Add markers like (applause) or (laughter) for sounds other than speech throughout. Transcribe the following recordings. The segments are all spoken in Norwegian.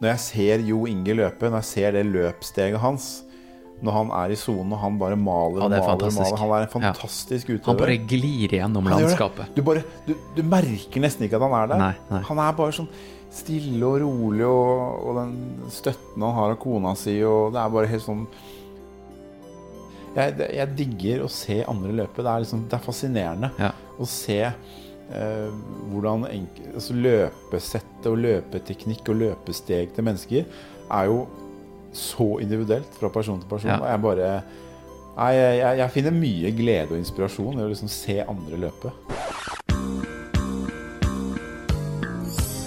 Når jeg ser Jo Inge løpe, når jeg ser det løpssteget hans når han er i sonen og han bare maler og er maler, maler. Han er en Ja. fantastisk utøver. Han bare glir gjennom landskapet. Du, bare, du, du merker nesten ikke at han er der. Nei, nei. Han er bare sånn stille og rolig, og, og den støtten han har av kona si, og det er bare helt sånn Jeg, jeg digger å se andre løpe. Det er, liksom, det er fascinerende Ja. å se eh, hvordan altså løpesettet og løpeteknikk og løpesteg til mennesker er jo så individuelt fra person til person. Ja. Og jeg bare jeg, jeg, jeg finner mye glede og inspirasjon i å liksom se andre løpe.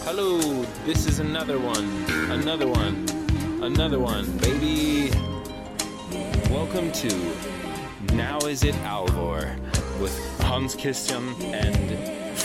Hello, this is another one, another one, another one, baby. Welcome to Now Is It Alvor with Hans Christian and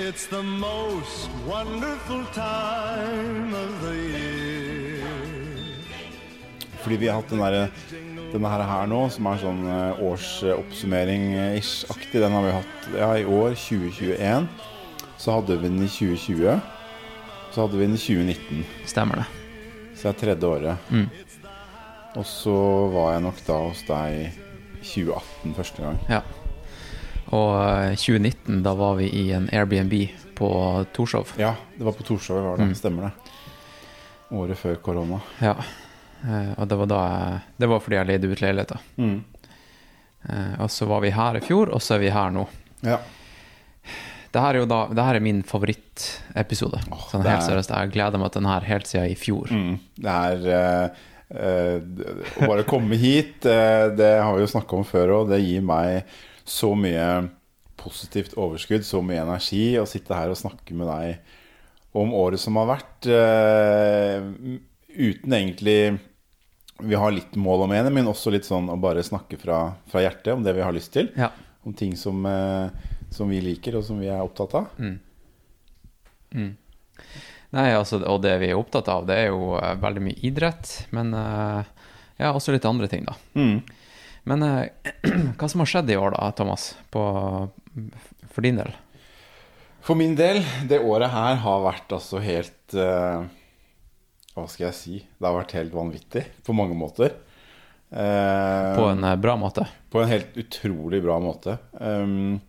It's the most wonderful time of the year. Fordi vi har hatt den der, denne her, her nå, som er sånn eh, årsoppsummering-ish-aktig. Den har vi hatt ja, i år, 2021. Så hadde vi den i 2020. Så hadde vi den i 2019. Stemmer det. Så det er tredje året. Og så var jeg nok da hos deg i 2018 første gang. Ja. Og eh, 2019, da var vi i en Airbnb på Torshov. Ja, det var på Torshov, var det. Stemmer det. Året før korona. Ja. Eh, Og det var da Det var fordi jeg leide ut leiligheter. Mm. Eh, Og så var vi her i fjor, og så er vi her nå. Ja. Det her er jo da Det her er min favorittepisode. sånn helt er- seriøst. Jeg gleder meg til den her helt siden i fjor. Mm. Det er uh, uh, Å bare komme hit, uh, det har vi jo snakka om før òg, det gir meg så mye positivt overskudd, så mye energi, å sitte her og snakke med deg om året som har vært, eh, uten egentlig Vi har litt mål om ene, men også litt sånn å bare snakke fra, fra hjertet om det vi har lyst til. Ja. Om ting som, eh, som vi liker, og som vi er opptatt av. Nei, altså, og det vi er opptatt av, det er jo eh, veldig mye idrett, men ja, også litt andre ting, da. Mm. Men eh, (clears throat) hva som har skjedd i år, da, Thomas, på, for din del? For min del, det året her har vært altså helt uh, Hva skal jeg si? Det har vært helt vanvittig på mange måter. Uh, På en bra måte? på en helt utrolig bra måte. Um,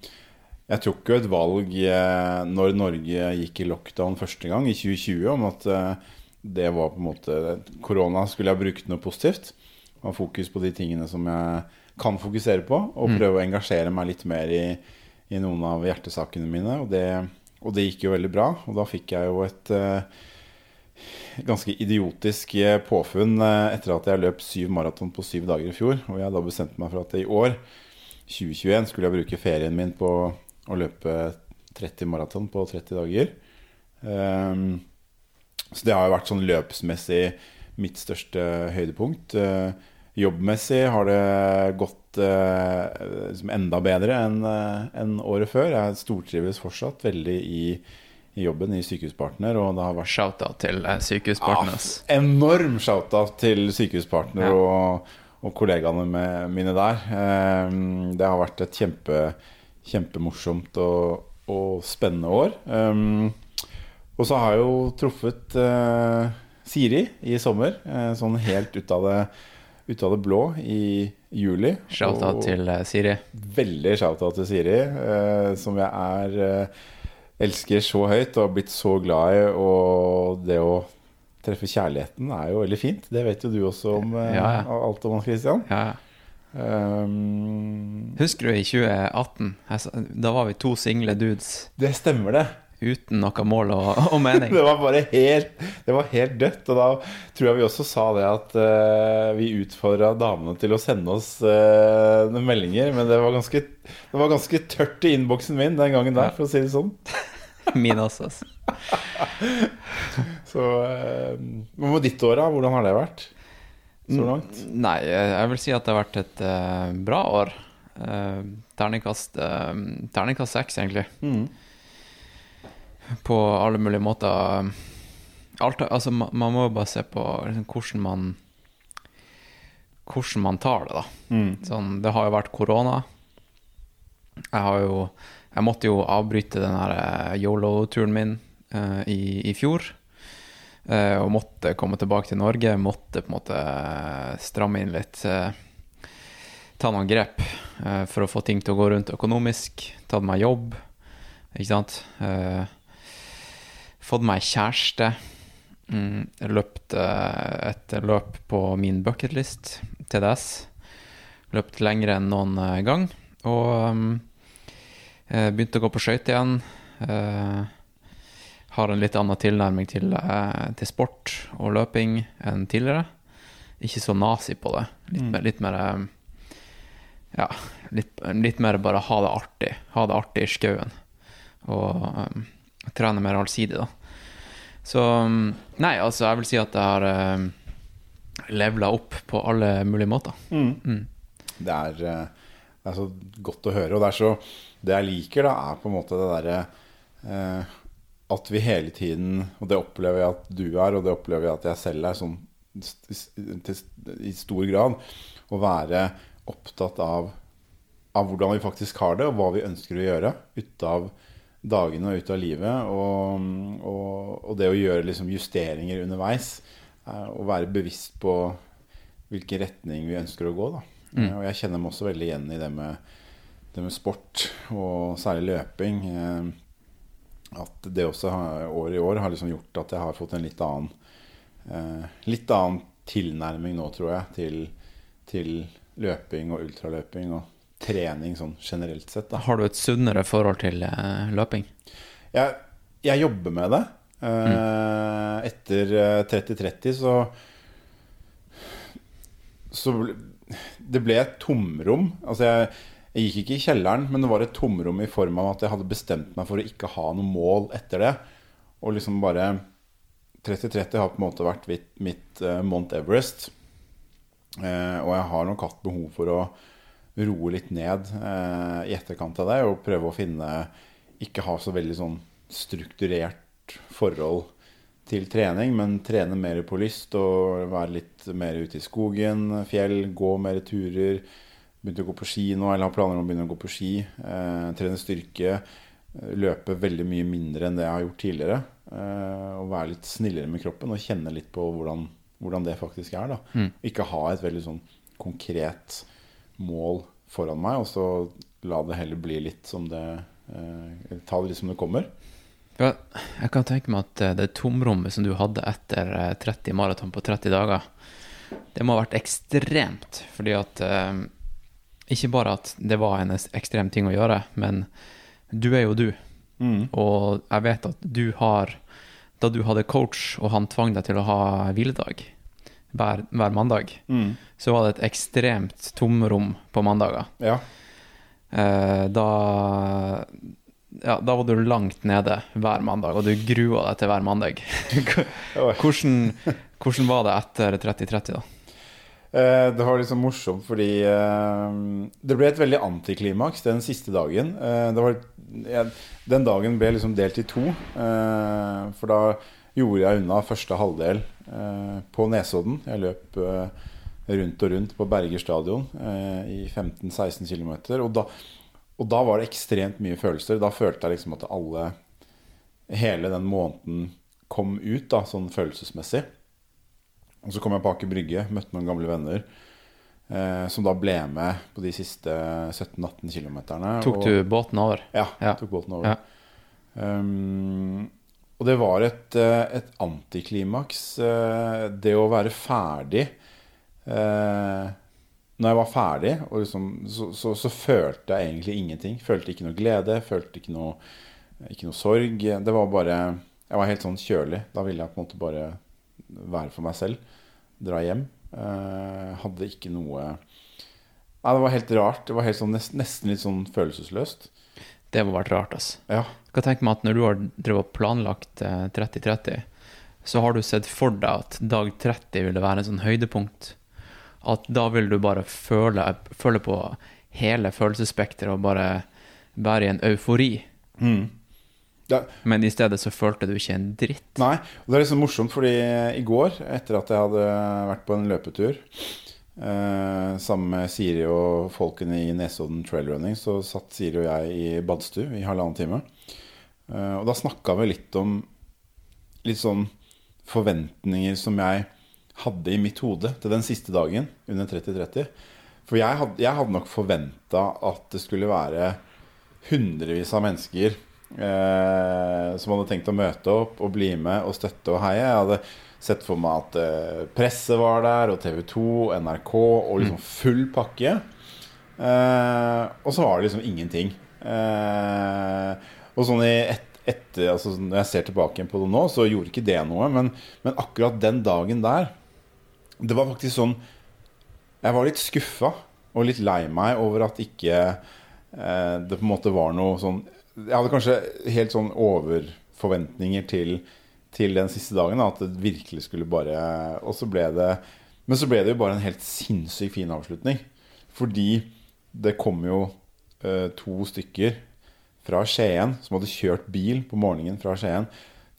jeg tok jo et valg uh, når Norge gikk i lockdown første gang, i 2020, om at uh, det var på en måte Korona skulle jeg brukt noe positivt. Ha fokus på de tingene som jeg kan fokusere på, og prøve å engasjere meg litt mer i, i noen av hjertesakene mine. Og det, og det gikk jo veldig bra. Og da fikk jeg jo et uh, ganske idiotisk eh, påfunn uh, etter at jeg løp syv maraton på syv dager i fjor. Og jeg da bestemte meg for at i år, 2021, skulle jeg bruke ferien min på å løpe 30 maraton på 30 dager. Um, så det har jo vært sånn løpsmessig mitt største høydepunkt. Eh, jobbmessig har det gått eh, liksom enda bedre enn en året før. Jeg stortrives fortsatt veldig i, i jobben i Sykehuspartner, og det har vært Shout-out til eh, Sykehuspartners. ja, enorm shout-out til Sykehuspartner Ja. og, og kollegaene mine der. Eh, det har vært et kjempe, kjempemorsomt og, og spennende år. Ehm, og så har jeg jo truffet eh, Siri i sommer, eh, sånn helt ut av det, ut av det blå i juli. Shout-out til eh, Siri. Veldig shout-out til Siri, eh, som jeg er eh, elsker så høyt og har blitt så glad i. Og det å treffe kjærligheten er jo veldig fint. Det vet jo du også om eh, Ja, ja. alt om Christian. Ja. Um, Husker du i 2018? Da var vi to single dudes det stemmer, det. Uten noe mål og, (laughs) og mening. Det var bare helt Det var helt dødt. Og da tror jeg vi også sa det at uh, vi utfordra damene til å sende oss uh, meldinger. Men det var ganske, det var ganske tørt i innboksen min den gangen der, for å si det sånn. (laughs) Min også. altså. Så eh, Hva med ditt år, da? Hvordan har det vært? så langt? Nei, jeg vil si at det har vært et uh, bra år. Eh, eh, Terningkast seks, egentlig. Mm. På alle mulige måter. Alt, altså, ma- man må jo bare se på liksom, hvordan man Hvordan man tar det, da. Mm. Sånn, det har jo vært korona. Jeg har jo Jeg måtte jo avbryte den her eh, yolo-turen min uh, i, i fjor. Uh, og måtte komme tilbake til Norge. Måtte på en måte stramme inn litt. Uh, ta noen grep for å få ting til å gå rundt økonomisk. Tatt meg jobb, ikke sant. Eh, fått meg kjæreste. Mm, løpt eh, et løp på min bucketlist, TDS. Løpt lengre enn noen eh, gang. Og um, eh, begynte å gå på skøyter igjen. Har en litt annen tilnærming til, til sport og løping enn tidligere. Ikke så nazi på det. Litt, mer, litt mer Ja, litt, litt mer bare ha det artig. Ha det artig i skauen. Og um, trene mer allsidig, da. Så um, Nei, altså, jeg vil si at jeg har uh, levela opp på alle mulige måter. Mm. Mm. Det er, eh, det er så godt å høre. Og det er så Det jeg liker, da, er på en måte det derre uh, At vi hele tiden Og det opplever jeg at du er, og det opplever jeg at jeg selv er, sånn i stor grad. Å være opptatt av, av hvordan vi faktisk har det, og hva vi ønsker å gjøre ut av dagene og ut av livet. Og, og, og det å gjøre liksom justeringer underveis. Og være bevisst på hvilken retning vi ønsker å gå. Da. Mm. Og jeg kjenner meg også veldig igjen i det med, det med sport, og særlig løping. eh, At det også år i år har liksom gjort at jeg har fått en litt annen eh, Litt annen tilnærming nå, tror jeg, til, til løping og ultraløping og trening sånn generelt sett. Da. Har du et sunnere forhold til eh, løping? Jeg, jeg jobber med det. Mm. Etter eh, 30-30 så Så ble, det ble et tomrom. Altså jeg, jeg gikk ikke i kjelleren, men det var et tomrom i form av at jeg hadde bestemt meg for å ikke ha noe mål etter det. Og liksom bare 30-30 har på en måte vært mitt, mitt eh, Mount Everest. Eh, og jeg har nok hatt behov for å roe litt ned eh, i etterkant av det og prøve å finne Ikke ha så veldig sånn strukturert forhold til trening, men trene mer på lyst og være litt mer ute i skogen, fjell, gå mer turer. Begynte å gå på ski nå, eller har planer om å begynne å gå på ski. Eh, trene styrke. eh, Løpe veldig mye mindre enn det jeg har gjort tidligere. Eh, og være litt snillere med kroppen og kjenne litt på hvordan, hvordan det faktisk er. da Ikke ha et veldig sånn konkret mål foran meg, og så la det heller bli litt som det eh, Ta det litt som det kommer. Ja, jeg kan tenke meg at eh, det tomrommet som du hadde etter eh, 30 maraton på 30 dager, det må ha vært ekstremt. Fordi at eh, Ikke bare at det var en ekstrem ting å gjøre, men du er jo du. Og jeg vet at du har Da du hadde coach, og han tvang deg til å ha hviledag hver, hver mandag, så var det et ekstremt tomrom på mandager. Ja. Eh, da ja, da var du langt nede hver mandag, og du grua deg til hver mandag. (laughs) hvordan, hvordan var det etter 30-30, da? Eh, det var liksom morsomt fordi eh, det ble et veldig antiklimaks den siste dagen. Eh, det var, jeg, den dagen ble liksom delt i to. Eh, for da gjorde jeg unna første halvdel på Nesodden. Jeg løp eh, rundt og rundt på Berger stadion eh, i 15-16 km. Og, da- og da var det ekstremt mye følelser. Da følte jeg liksom at alle Hele den måneden kom ut, da, sånn følelsesmessig. Og så kom jeg på Aker Brygge, møtte noen gamle venner. Eh, som da ble med på de siste 17-18 km. Tok du båten over? Ja, Ja. tok båten over. Ja. Um, og det var et, eh, et antiklimaks. eh, Det å være ferdig eh, Når jeg var ferdig, og liksom, så, så, så følte jeg egentlig ingenting. Følte ikke noe glede, følte ikke noe, ikke noe sorg. Det var bare Jeg var helt sånn kjølig. Da ville jeg på en måte bare være for meg selv. Dra hjem. Hadde ikke noe Nei, det var helt rart. Det var helt sånn, nesten, nesten litt sånn følelsesløst. Det må ha vært rart, altså. Ja. Kan tenke meg at når du har drevet planlagt eh, 30-30, så har du sett for deg at dag 30 ville være en sånn høydepunkt. at da vil du bare føle, føle på hele følelsesspekteret og bare være i en eufori. Ja, Men i stedet så følte du ikke en dritt. Nei, og det er liksom morsomt, fordi i går, etter at jeg hadde vært på en løpetur eh, sammen med Siri og folkene i Nesodden Trailrunning, så satt Siri og jeg i badstue i halvannen time. Eh, og da snakka vi litt om litt sånn forventninger som jeg hadde i mitt hode til den siste dagen under 30-30. For jeg hadde, jeg hadde nok forventa at det skulle være hundrevis av mennesker eh, som hadde tenkt å møte opp og bli med og støtte og heie. Jeg hadde sett for meg at eh, presset var der, og TV 2, NRK og liksom full pakke. Eh, og så var det liksom ingenting. Eh, og sånn i et, etter, altså Når jeg ser tilbake på det nå, så gjorde ikke det noe. Men, men akkurat den dagen der Det var faktisk sånn Jeg var litt skuffa og litt lei meg over at ikke eh, det på en måte var noe sånn Jeg hadde kanskje helt sånn overforventninger til, til den siste dagen. Da, at det virkelig skulle bare Og så ble det Men så ble det jo bare en helt sinnssykt fin avslutning. Fordi det kom jo eh, to stykker fra Skien som hadde kjørt bil på morgenen fra Skien.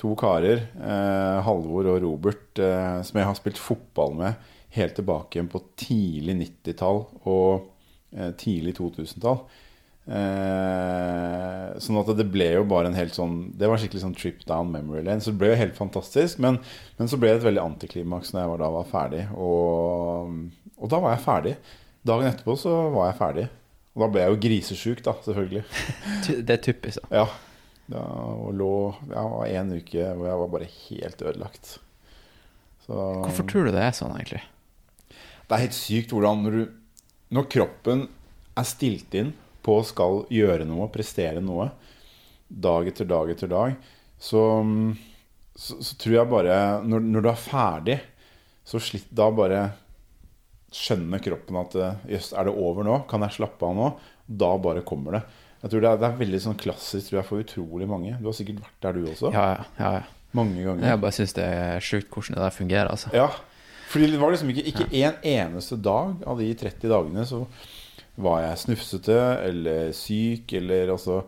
To karer, eh, Halvor og Robert, eh, som jeg har spilt fotball med helt tilbake på tidlig 90-tall og eh, tidlig 2000-tall. Eh, sånn at det ble jo bare en helt sånn Det var skikkelig sånn trip down memory lane. Så det ble jo helt fantastisk. Men, men så ble det et veldig antiklimaks når jeg var, da var ferdig. Og, og da var jeg ferdig. Dagen etterpå så var jeg ferdig. Og da ble jeg jo grisesjuk, da, selvfølgelig. (laughs) Det er typisk. da. Ja. Da, og lå var en uke hvor jeg var bare helt ødelagt. Så Hvorfor tror du det er sånn, egentlig? Det er helt sykt hvordan du, når kroppen er stilt inn på skal gjøre noe, prestere noe, dag etter dag etter dag, så, så, så tror jeg bare Når, når du er ferdig, så slitt, da bare skjønner kroppen at eh, jøss, er det over nå? Kan jeg slappe av nå? Da bare kommer det. Jeg tror det er, det er veldig sånn klassisk tror jeg, for utrolig mange. Du har sikkert vært der, du også. Ja, ja, ja. ja. Mange ganger. Jeg bare syns det er sjukt hvordan det der fungerer, altså. Ja, fordi det var liksom ikke, ikke en eneste dag av de 30 dagene så var jeg snufsete eller syk eller altså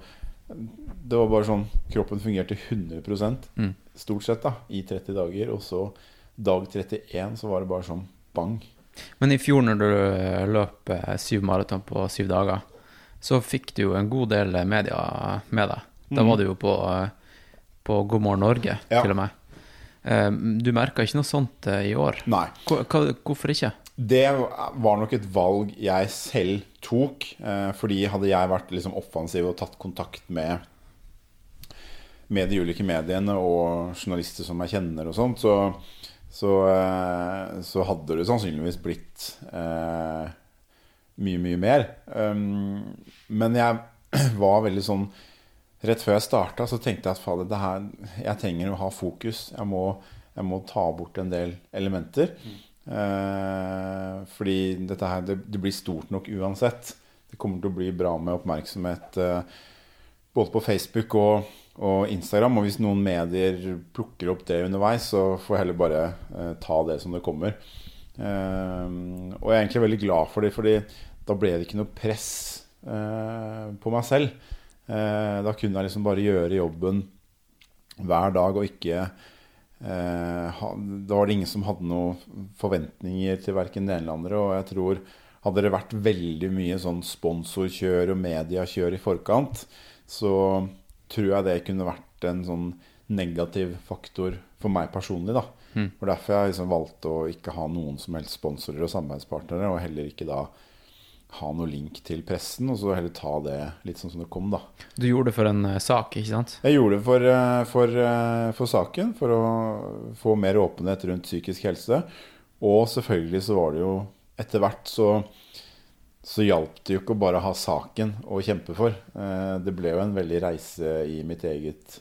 Det var bare sånn Kroppen fungerte 100 Mm. stort sett da i 30 dager. Og så dag 31 så var det bare sånn bang. Men i fjor når du eh, løp eh, syv maraton på syv dager, så fikk du jo en god del eh, media med deg. Da var du jo på, på God morgen Norge, Ja. til og med. Du merka ikke noe sånt i år. Nei. Hva, hvorfor ikke? Det var nok et valg jeg selv tok. Eh, fordi hadde jeg vært liksom offensiv og tatt kontakt med, med de ulike mediene og journalister som jeg kjenner og sånt, så, så, eh, så hadde det sannsynligvis blitt eh, mye, mye mer. Um, men jeg (clears throat) var veldig sånn Rett før jeg starta, så tenkte jeg at fader, jeg trenger å ha fokus. Jeg må, jeg må ta bort en del elementer. Eh, fordi dette her, det, det blir stort nok uansett. Det kommer til å bli bra med oppmerksomhet eh, både på Facebook og, og Instagram. Og hvis noen medier plukker opp det underveis, så får jeg heller bare eh, ta det som det kommer. Eh, og jeg er egentlig veldig glad for det, fordi da ble det ikke noe press eh, på meg selv. Eh, da kunne jeg liksom bare gjøre jobben hver dag og ikke Da var det ingen som hadde noen forventninger til verken det ene eller andre. Og jeg tror hadde det vært veldig mye sånn sponsorkjør og mediekjør i forkant, så tror jeg det kunne vært en sånn negativ faktor for meg personlig. da. Og Derfor har jeg liksom valgt å ikke ha noen som helst sponsorer og samarbeidspartnere, og heller ikke da ha noe link til pressen, og så heller ta det litt sånn som det kom, da. Du gjorde det for en uh, sak, ikke sant? Jeg gjorde det for, uh, for, uh, for saken, for å få mer åpenhet rundt psykisk helse. Og selvfølgelig så var det jo Etter hvert så, så hjalp det jo ikke å bare ha saken å kjempe for. Det ble jo en veldig reise i mitt eget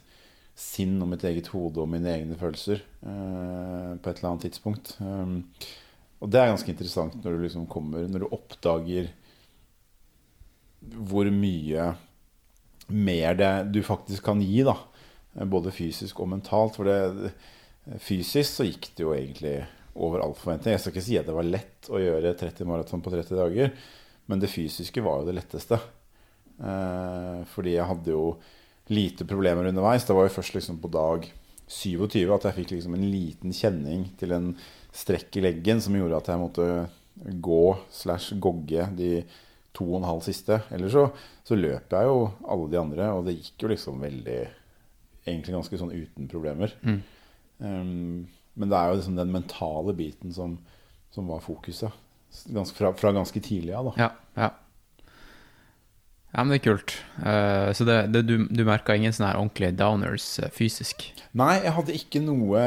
sinn og mitt eget hode og mine egne følelser på et eller annet tidspunkt. Um, Og det er ganske interessant når du liksom kommer Når du oppdager hvor mye mer det du faktisk kan gi, da. Både fysisk og mentalt. For det, fysisk så gikk det jo egentlig over all forventning. Jeg skal ikke si at det var lett å gjøre 30 maraton på 30 dager, men det fysiske var jo det letteste. Eh, fordi jeg hadde jo lite problemer underveis. Det var jo først liksom på dag 27 at jeg fikk liksom en liten kjenning til en strekk i leggen som gjorde at jeg måtte gå slash gogge de to og en halv siste. Ellers så, så løp jeg jo alle de andre, og det gikk jo liksom veldig Egentlig ganske sånn uten problemer. Um, men det er jo liksom den mentale biten som, som var fokuset. Ganske, fra, fra ganske tidlig av, da. Ja, ja. Ja, men det er kult. Uh, så det, det, du, du merka ingen sånne her ordentlige downers uh, fysisk? Nei, jeg hadde ikke noe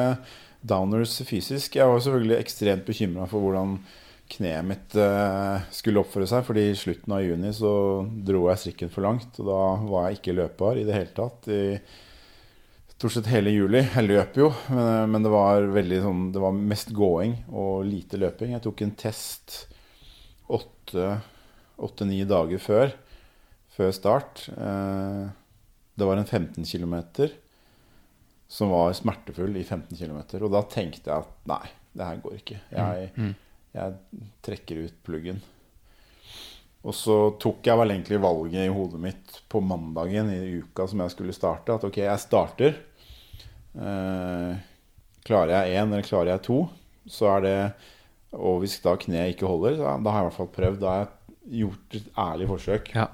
downers fysisk. Jeg var selvfølgelig ekstremt bekymra for hvordan kneet mitt eh, skulle oppføre seg. Fordi i slutten av juni så dro jeg strikken for langt, og da var jeg ikke løpbar i det hele tatt. I stort sett hele juli. Jeg løp jo, men, men det var veldig sånn Det var mest gåing og lite løping. Jeg tok en test åtte-ni dager før, før start. Eh, det var en 15 km som var smertefull i 15 km. Og da tenkte jeg at nei, det her går ikke. Jeg, jeg trekker ut pluggen. Og så tok jeg vel egentlig valget i hodet mitt på mandagen i uka som jeg skulle starte, at ok, jeg starter. Eh, klarer jeg én eller klarer jeg to, så er det Og hvis da kneet ikke holder, så, da har jeg i hvert fall prøvd. Da har jeg gjort et ærlig forsøk. Ja.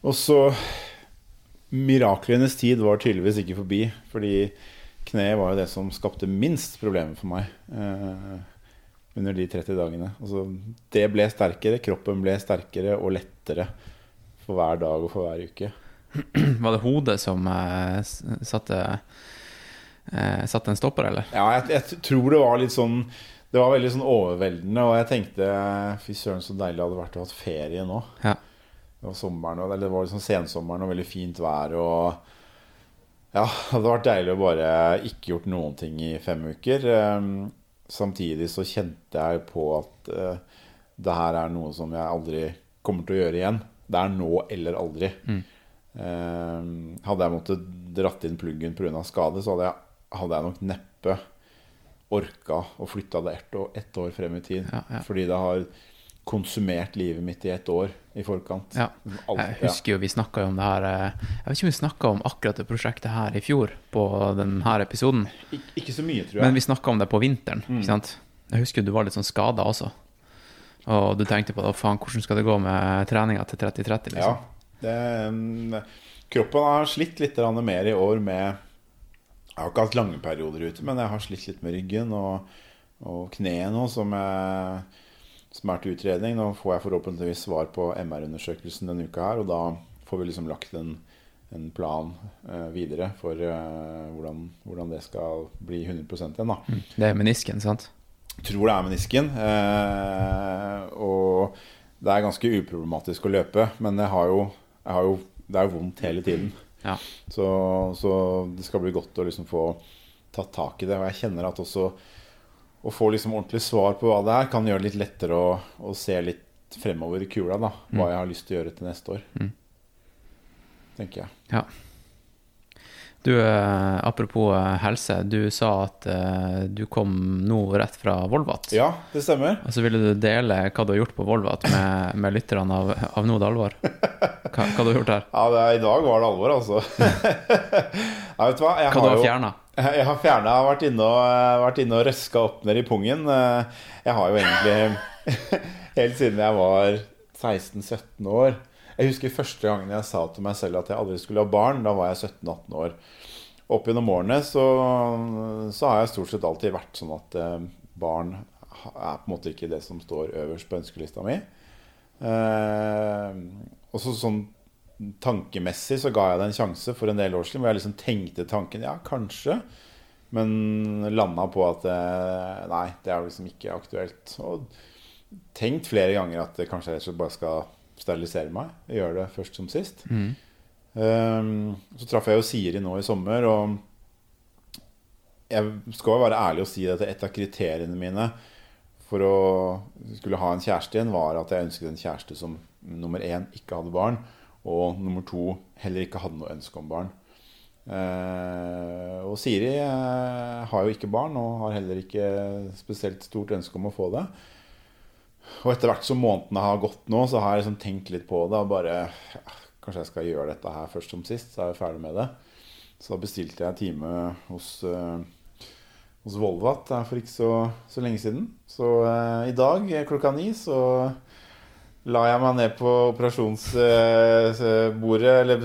Og så Miraklenes tid var tydeligvis ikke forbi. Fordi kneet var jo det som skapte minst problemer for meg eh, under de 30 dagene. Altså, det ble sterkere, kroppen ble sterkere og lettere for hver dag og for hver uke. (clears throat) Var det hodet som eh, satte, eh, satte en stopper, eller? Ja, jeg, jeg tror det var litt sånn Det var veldig sånn overveldende, og jeg tenkte fy søren, så deilig det hadde vært å ha ferie nå. Ja. Det var sommeren, eller det var liksom sensommeren og veldig fint vær. Og ja, det hadde vært deilig å bare ikke gjort noen ting i fem uker. Samtidig så kjente jeg på at uh, det her er noe som jeg aldri kommer til å gjøre igjen. Det er nå eller aldri. Ehm, hadde jeg måttet dratt inn pluggen pga. skade, så hadde jeg, hadde jeg nok neppe orka å flytte det ett år, ett år frem i tid. Ja, ja. Fordi det har konsumert livet mitt i et år i forkant. Ja. Jeg husker jo vi snakka om det her eh, Jeg vet ikke om vi snakka om akkurat det prosjektet her i fjor, på denne episoden. Ik ikke så mye, tror jeg. Men vi snakka om det på vinteren. Ikke sant? Jeg husker du var litt sånn skada også. Og du tenkte på det, faen, hvordan skal det gå med treninga til 30-30? Ja, Liksom? det, mm, kroppen har slitt litt mer i år med Jeg har ikke hatt lange perioder ute, men jeg har slitt litt med ryggen og, og kneet nå, som, er- som er til utredning. Nå får jeg forhåpentligvis svar på MR-undersøkelsen denne uka her, og da får vi liksom lagt en, en plan uh, videre for uh, hvordan, hvordan det skal bli 100 igjen. da Det er menisken, sant? tror det er menisken. Uh, og det er ganske uproblematisk å løpe, men jeg har jo, jeg har jo, det er jo vondt hele tiden. Ja. Så, så det skal bli godt å liksom få tatt tak i det. Og jeg kjenner at også å få liksom ordentlig svar på hva det er, kan gjøre det litt lettere å, å se litt fremover i kula. da Hva jeg har lyst til å gjøre til neste år. Tenker jeg. Ja. Du, eh, apropos eh, helse, du sa at eh, du kom nå rett fra Volvat. Ja, det stemmer. Og så ville du dele hva du har gjort på Volvat med, med lytterne av, av Nå det alvor. Hva, hva du har gjort der? Ja, er, I dag var det alvor, altså. (laughs) Nei, vet du hva? Jeg Hva du har fjerna? (laughs) Jeg har fjerna vært inne og, vært inne og røska opp ned i pungen. Jeg har jo egentlig (laughs) helt siden jeg var 16-17 år Jeg husker første gangen jeg sa til meg selv at jeg aldri skulle ha barn. Da var jeg 17-18 år. Opp gjennom årene så, så har jeg stort sett alltid vært sånn at eh, barn er på en måte ikke det som står øverst på ønskelista mi. Eh, og så sånn tankemessig så ga jeg det en sjanse for en del år siden. Hvor jeg liksom tenkte tanken ja, kanskje. Men landa på at eh, nei, det er liksom ikke aktuelt. Og tenkt flere ganger at det kanskje jeg bare skal sterilisere meg. Gjøre det først som sist. Um, så traff jeg jo Siri nå i sommer, og jeg skal jo være ærlig og si at et av kriteriene mine for å skulle ha en kjæreste igjen, var at jeg ønsket en kjæreste som nummer én ikke hadde barn, og nummer to heller ikke hadde noe ønske om barn. Eh, og Siri eh, har jo ikke barn og har heller ikke spesielt stort ønske om å få det. Og etter hvert som månedene har gått nå, så har jeg liksom tenkt litt på det. Og bare ja, Kanskje jeg skal gjøre dette her først som sist, så er jeg ferdig med det. Så da bestilte jeg time hos, uh, hos Volvat eh, for ikke så, så lenge siden. Så uh, i dag klokka ni så la jeg meg ned på operasjonsbordet, eller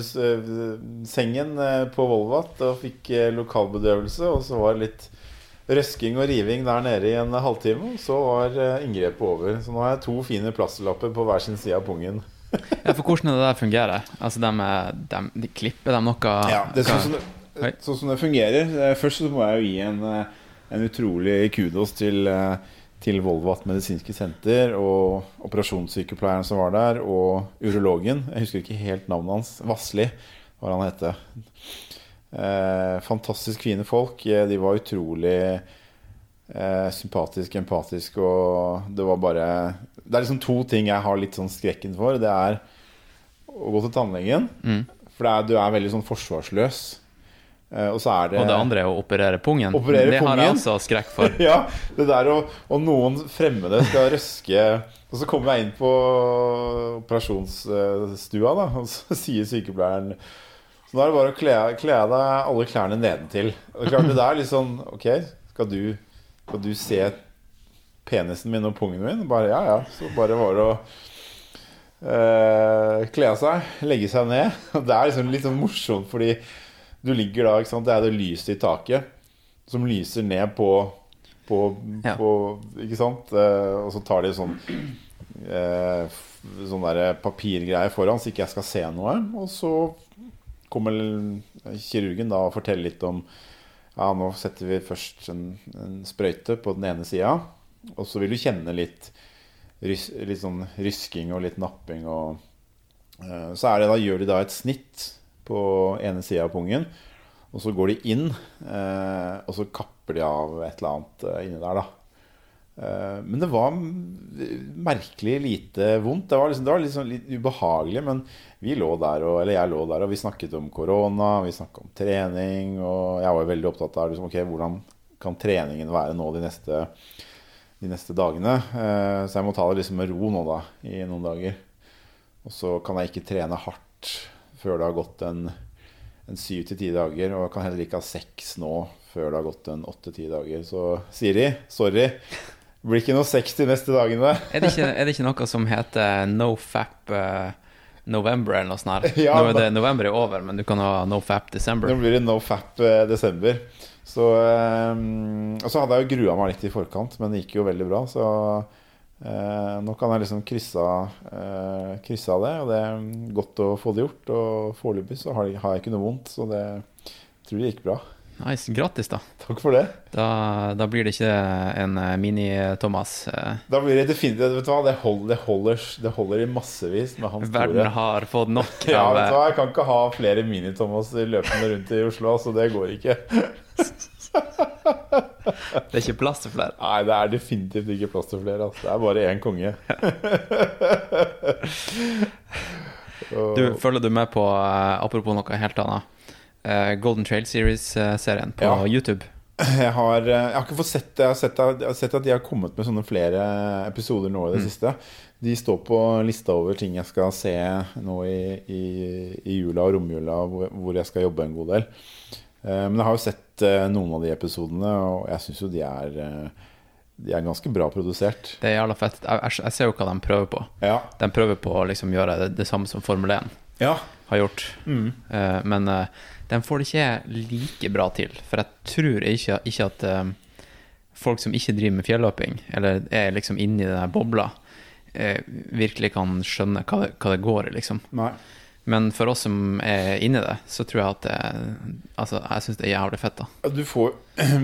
sengen på Volvat, og fikk lokalbedøvelse. Og så var det litt røsking og riving der nede i en halvtime. Så var eh, inngrepet over. Så nå har jeg to fine plasterlapper på hver sin side av pungen. Ja, for hvordan det der fungerer? Altså, de, de, de klipper dem noe Ja, det er sånn som det, sånn som det fungerer. Eh, Først så må jeg jo gi en, eh, en utrolig kudos til, til Volvat medisinske senter og operasjonssykepleieren som var der, og urologen. Jeg husker ikke helt navnet hans. Vassli, hva han het. Eh, fantastisk fine folk. Eh, De var utrolig eh, sympatiske, empatiske, og det var bare Det er liksom to ting jeg har litt sånn skrekken for. Det er å gå til tannlegen, Mm. for det er, du er veldig sånn forsvarsløs. Eh, og så er det Og det andre er å operere pungen. Operere det har jeg altså skrekk for. (laughs) Ja, det der å Og noen fremmede skal røske Og så kommer jeg inn på operasjonsstua, da, og så (laughs) sier sykepleieren Så da er det bare å kle, kle av deg alle klærne nedentil. Og det er klart det der litt sånn Ok, skal du, skal du se penisen min og pungen min? Bare ja, ja. Så bare var det å eh, kle av seg, legge seg ned. (laughs) Og det er liksom litt sånn morsomt, fordi du ligger da, ikke sant, det er det lyset i taket som lyser ned på, på, Ja. på Ikke sant? Eh, og så tar de sånn eh, Sånn papirgreie foran, så ikke jeg skal se noe. Og så kommer kirurgen da og forteller litt om Ja, nå setter vi først en, en sprøyte på den ene sida, og så vil du kjenne litt rys, litt sånn rysking og litt napping og uh, Så er det da, gjør de da et snitt på ene sida av pungen. Og så går de inn, uh, og så kapper de av et eller annet uh, inni der, da. Eh, men det var merkelig lite vondt. Det var, liksom, det var liksom litt ubehagelig, men vi lå der, og, eller jeg lå der, og vi snakket om korona, vi snakket om trening, og jeg var veldig opptatt av liksom, okay, hvordan kan treningen være nå de neste, de neste dagene. Eh, så jeg må ta det liksom med ro nå, da, i noen dager. Og så kan jeg ikke trene hardt før det har gått en en syv til ti dager, og jeg kan heller ikke ha seks nå før det har gått en åtte-ti dager. Så Siri, sorry. Blir ikke noe sex de neste dagene. Er det, ikke, er det ikke noe som heter nofap uh, November eller noe sånt? her? (laughs) Ja, Nå er det November er over, men du kan ha nofap desember. Nå blir det no fap eh, desember. Så, um, og så hadde jeg jo grua meg litt i forkant, men det gikk jo veldig bra. Så uh, nå kan jeg liksom krysse av eh, det, og det er godt å få det gjort. Og foreløpig så har har jeg ikke noe vondt, så det tror jeg gikk bra. Nice. Grattis, da. Takk for det. Da, da blir det ikke en eh, mini-Thomas. eh. Da blir det definitivt Vet du hva, det holder, det holder, det holder i massevis med hans Verden store har fått nok (laughs) Ja, av vet du eh, hva, jeg kan ikke ha flere Mini-Thomas løpende rundt i Oslo, så det går ikke. (laughs) Det er ikke plass til flere. Nei, det er definitivt ikke plass til flere. Altså. Det er bare én konge. (laughs) Du, følger du med på, eh, apropos noe helt annet, eh, Golden Trail Series-serien på Ja. YouTube? Jeg har, eh, jeg har ikke fått sett det. Jeg har sett, jeg har sett at de har kommet med sånne flere episoder nå i det siste. De står på lista over ting jeg skal se nå i, i, i jula og romjula, hvor, jeg skal jobbe en god del. Eh, Men jeg har jo sett eh, noen av de episodene, og jeg syns jo de er eh, De er ganske bra produsert. Det er jævla fett. Jeg, jeg, ser jo hva de prøver på. Ja. De prøver på å liksom gjøre det, det samme som Formel 1 ja. har gjort. Mm. Eh, men eh, de får det ikke like bra til. For jeg tror ikke, ikke at uh, folk som ikke driver med fjelløping, eller er liksom inni den bobla, uh, virkelig kan skjønne hva det, hva det går i, liksom. Nei. Men for oss som er inni det, så tror jeg at det, Altså, jeg syns det er jævlig fett, da. Du får,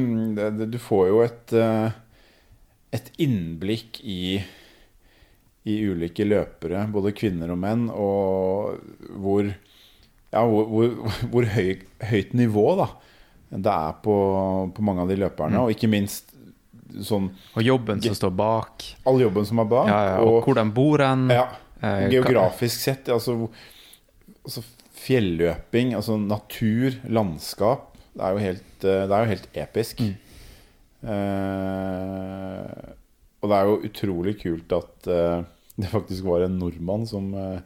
(clears throat) du får jo et, eh, et innblikk i, i ulike løpere, både kvinner og menn, og hvor, ja, hvor, hvor, hvor høy, høyt nivå da, det er på, på mange av de løperne. Og ikke minst sånn, Og jobben som står bak, all jobben som er bak. ja, ja, og hvor de bor hen. ja, eh, geografisk sett. Altså, altså fjelløping, altså natur, landskap. Det er jo helt, eh, det er jo helt episk. Eh, og det er jo utrolig kult at eh, det faktisk var en nordmann som eh,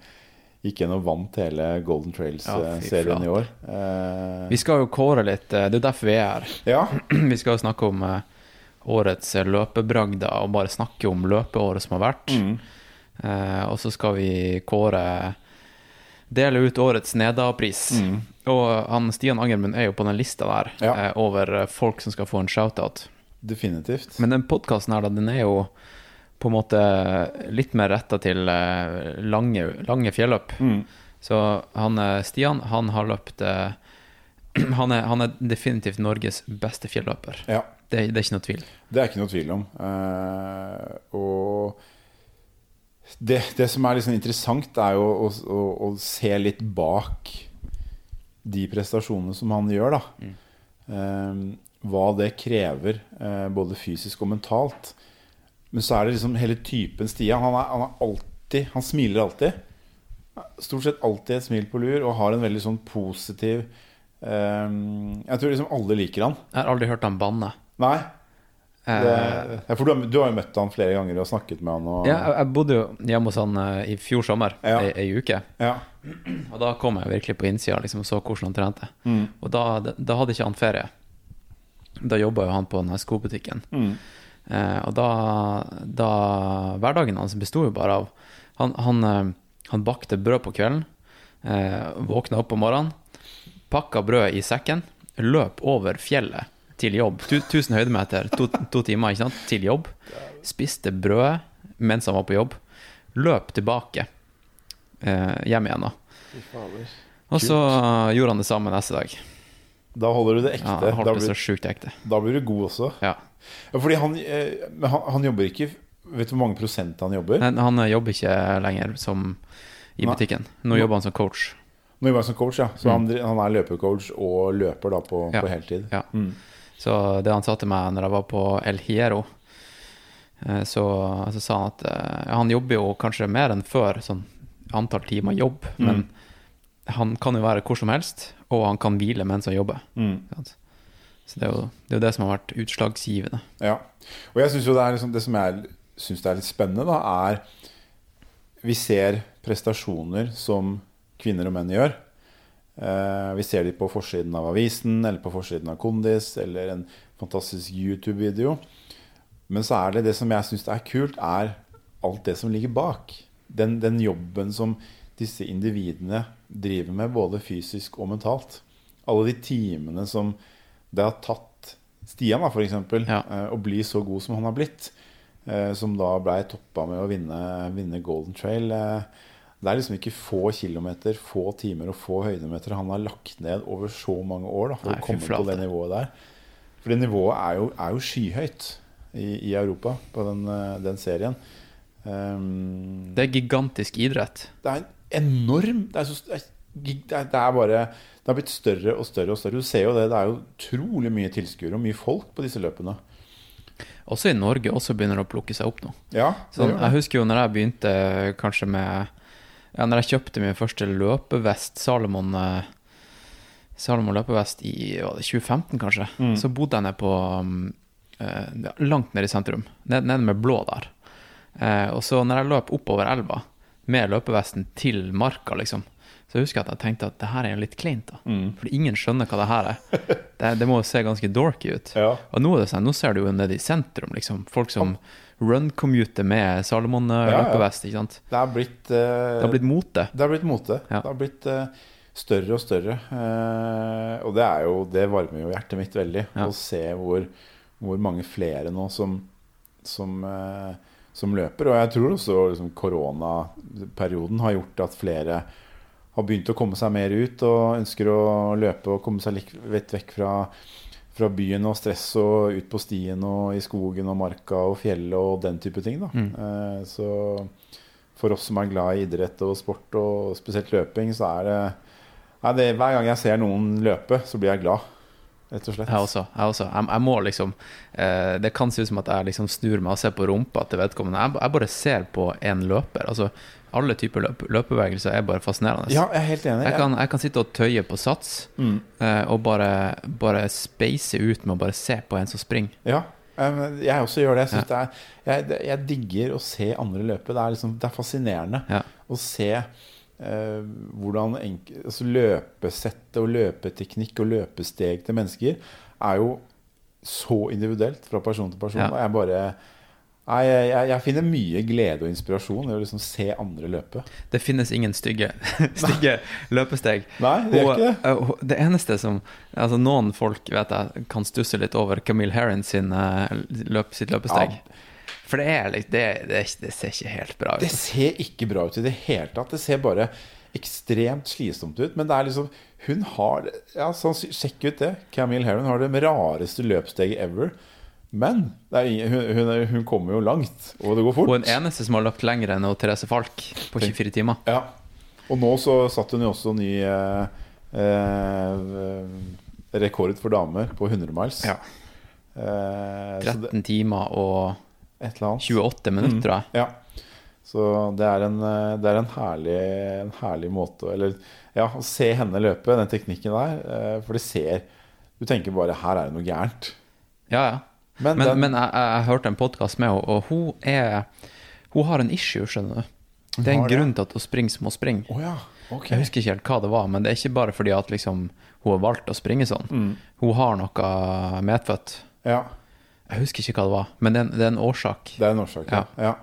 gikk gjennom og vant hele Golden Trails-serien i år. Eh, Vi skal jo kåre litt, eh, det er derfor vi er her. ja, (clears throat) Vi skal jo snakke om eh, årets løpebragder, og bare snakke om løpeåret som har vært. mm, Eh, og så skal vi kåre Dele ut årets Neda-pris. mm, Og han Stian Angermund er jo på den lista der Ja. eh, over eh, folk som skal få en shout-out. definitivt. Men den podkasten her, da, den er jo på en måte litt mer retta til eh, lange, lange fjelløp. Mm, Så han eh, Stian, han har løpt eh, (clears throat) han, er, han er definitivt Norges beste fjelløper. ja. Det, det er ikke noe tvil. Det er ikke noe tvil om. Uh, og det, det som er liksom interessant, er jo å, å, å se litt bak de prestasjonene som han gjør, da. Eh, hva det krever, uh, både fysisk og mentalt. Men så er det liksom hele typen Stian. Han er, han er alltid Han smiler alltid. Stort sett alltid et smil på lur og har en veldig sånn positiv um, Jeg tror liksom alle liker han. Jeg har aldri hørt han banne. Nei, Eh, det, ja, for du har, du har jo møtt han flere ganger og snakket med han. Og, ja, jeg, bodde jo hjemme hos han eh, i fjor sommer, Ja. ei, ei uke. ja. Og da kom jeg virkelig på innsida liksom, og så hvordan han trente. Mm. Og da, da hadde ikke han ferie. Da jobba jo han på denne skobutikken. Mm. Eh, og da, da Hverdagen hans besto jo bare av Han, han, eh, han bakte brød på kvelden, eh, våkna opp om morgenen, pakka brødet i sekken, løp over fjellet til jobb. Tu, 1000 høydemeter, to, to timer ikke sant, til jobb. Spiste brødet mens han var på jobb. Løp tilbake eh, hjem igjen, da. Og så gjorde han det samme neste dag. Da holder du det Ja, ekte. han holdt da, det så blir, sjukt ekte. da blir du god også. Ja. Ja, fordi han, eh, han, han jobber ikke Vet du hvor mange prosent han jobber? Nei, han eh, jobber ikke lenger som i butikken. Nå jobber han som coach. Nå jobber han som coach, ja. Så han, han er løpecoach og løper da på, Mm. Ja. på heltid. Ja. Mm. Så det han sa til meg når jeg var på El Hierro, eh, så, så sa han at ja, han jobber jo kanskje mer enn før, sånn antall timer jobb, Mm. Han kan jo være hvor som helst, og han kan hvile mens han jobber. Mm. Så det er, jo, det er jo det som har vært utslagsgivende. Ja. Og jeg synes jo det er liksom, det som jeg syns er litt spennende, da, er Vi ser prestasjoner som kvinner og menn gjør. Eh, vi ser de på forsiden av avisen eller på forsiden av Kondis eller en fantastisk YouTube-video. Men så er det det som jeg syns er kult, er alt det som ligger bak. Den, den jobben som disse individene driver med, både fysisk og mentalt. Alle de timene som det har tatt Stian, da, eksempel, Ja. eh, å bli så god som han har blitt. eh, Som da blei toppa med å vinne, vinne Golden Trail. eh, Det er liksom ikke få kilometer, få timer og få høydemeter han har lagt ned over så mange år da, for Nei, å komme på det nivået der. For det nivået er jo, er jo skyhøyt i, i Europa på den, den serien. Um, Det er gigantisk idrett. det er en enorm Det er, så, det er, det bare Det har blitt større og større og større. Du ser jo det. Det er jo utrolig mye tilskuere og mye folk på disse løpene. Også i Norge også begynner det å plukke seg opp nå. Ja, det Sånn, jeg husker jo når jeg begynte kanskje med Ja, når jeg kjøpte min første løpevest, Salomon eh, Salomon løpevest i var 2015, kanskje, Mm. så bodde jeg nede på um, eh, ja, Langt nede i sentrum. Ned, nede med blå der. Eh, og så når jeg løp oppover elva med løpevesten til marka, liksom, så jeg husker at jeg tenkte at det her er jo litt kleint, da. Mm. For ingen skjønner hva det her er. (laughs) Det, det må jo se ganske dorky ut. Ja. Og nå, er det sånn, nå ser du jo nede i sentrum, liksom. Folk som run-commuter med Salomon-løpevest. ikke sant? Det har blitt uh, Det har blitt mote. Det har blitt mote. Ja. Det har blitt uh, større og større. Uh, og det er jo Det varmer jo hjertet mitt veldig Ja. å se hvor, hvor mange flere nå som, som, eh, som løper. Og jeg tror også liksom, koronaperioden har gjort at flere har begynt å komme seg mer ut og ønsker å løpe og komme seg litt vekk fra, fra byen og stress og ut på stien og i skogen og marka og fjellet og den type ting. Mm. Eh, så for oss som er glad i idrett og sport, og spesielt løping, så er det, er det Hver gang jeg ser noen løpe, så blir jeg glad. Rett og slett. Jeg også. Jeg, også. Jeg, jeg må liksom eh, Det kan se ut som at jeg liksom snur meg og ser på rumpa til vedkommende. Jeg, jeg bare ser på en løper. Altså, alle typer løp, løpebevegelser er bare fascinerende. Ja, jeg er helt enig. Jeg kan, jeg kan sitte og tøye på sats Mm. eh, og bare, bare speise ut med å bare se på en som springer. Ja, jeg også gjør det. Jeg, ja. det er, jeg, jeg digger å se andre løpe. Det er, liksom, det er fascinerende Ja. å se hvordan enk, altså løpesettet og løpeteknikk og løpesteg til mennesker er jo så individuelt fra person til person. Ja. Og jeg bare jeg, jeg, jeg finner mye glede og inspirasjon i å liksom se andre løpe. Det finnes ingen stygge, (laughs) stygge løpesteg. Nei, det gjør Og, ikke det. eh, det eneste som Altså Noen folk vet jeg kan stusse litt over Camille Herron sin, eh, løp, sitt løpesteg. For det, er, det, det, det ser ikke helt bra ut. Det ser ikke bra ut i det hele tatt. Det ser bare ekstremt slitsomt ut. Men det er liksom Hun har Ja, sånn, sjekk ut det. Camille Heron har det rareste løpssteget ever. Men er, hun, hun, hun kommer jo langt, og det går fort. En eneste som har løpt lenger enn Therese Falk på 24 timer. Ja. Og nå så satt hun jo også ny eh, eh, rekord for damer på 100 miles. Ja. Eh, så det, 13 timer og et eller annet. 28 minutter, tror jeg. Ja. Så det er en, eh, det er en, herlig, en herlig måte Eller ja, å se henne løpe, den teknikken der. eh, For det ser Du tenker bare 'her er det noe gærent'. Ja, ja. Men, Men, den, men jeg, jeg, jeg hørte en podkast med henne, og hun er Hun har en issue, skjønner du. Det er en grunn til at hun springer som hun springer. Oh, ja. okay. Jeg husker ikke helt hva det var, men det er ikke bare fordi at liksom, hun har valgt å springe sånn. Mm. Hun har noe medfødt. Ja. Jeg husker ikke hva det var, men det er en, det er en årsak. Det er en årsak, ja. ja.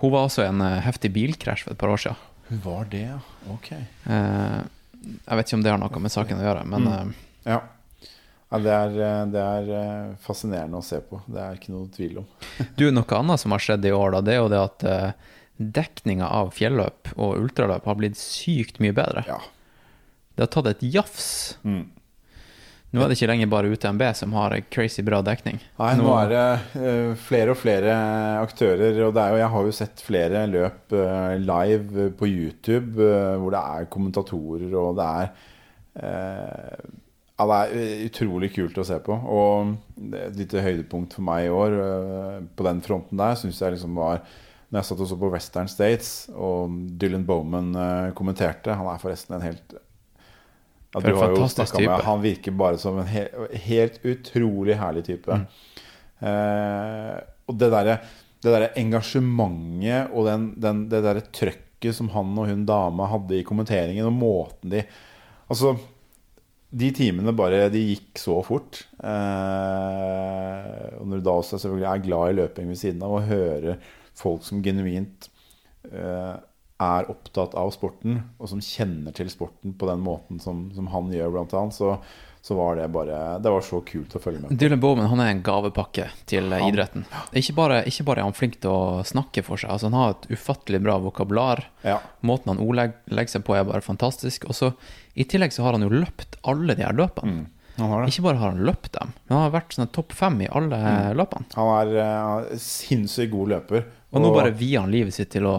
Hun var også i en eh, heftig bilkrasj for et par år siden. Hun var det, ja. Ok. Eh, jeg vet ikke om det har noe med saken å gjøre, men Mm. eh, Ja. ja det, er, det er fascinerende å se på. Det er ikke noe tvil om. (laughs) du, noe annet som har skjedd i år, da, det er jo det at uh, dekninga av fjelløp og ultraløp har blitt sykt mye bedre. Ja. Det har tatt et jafs. Mm. Nå er det ikke lenger bare UTMB som har crazy bra dekning. Nei, nå er det eh, flere og flere aktører. Og det jo, jeg har jo sett flere løp eh, live på YouTube eh, hvor det er kommentatorer, og det er Ja, det er utrolig kult å se på. Og et lite høydepunkt for meg i år på den fronten der syns jeg liksom var når jeg satt og så på Western States, og Dylan Bowman kommenterte Han er forresten en helt ja, du har jo snakka med-. Han virker bare som en he helt utrolig herlig type. Mm. Eh, og det derre det der engasjementet og den, den, det derre trøkket som han og hun dama hadde i kommenteringen, og måten de Altså, de timene bare De gikk så fort. Eh, og når du da også selvfølgelig er glad i løping ved siden av, og hører folk som genuint eh, er opptatt av sporten, og som kjenner til sporten på den måten som, som han gjør, blant annet, så, så var det bare Det var så kult å følge med. Dylan Bowman han er en gavepakke til Han- idretten. Ikke bare, ikke bare er han flink til å snakke for seg, altså han har et ufattelig bra vokabular. Ja. Måten han ordlegger seg på, er bare fantastisk. Og så I tillegg så har han jo løpt alle de her løpene. Det. Ikke bare har han løpt dem, men han har vært sånn topp fem i alle løpene. Han er uh, sinnssykt god løper. Og nå bare vier han livet sitt til å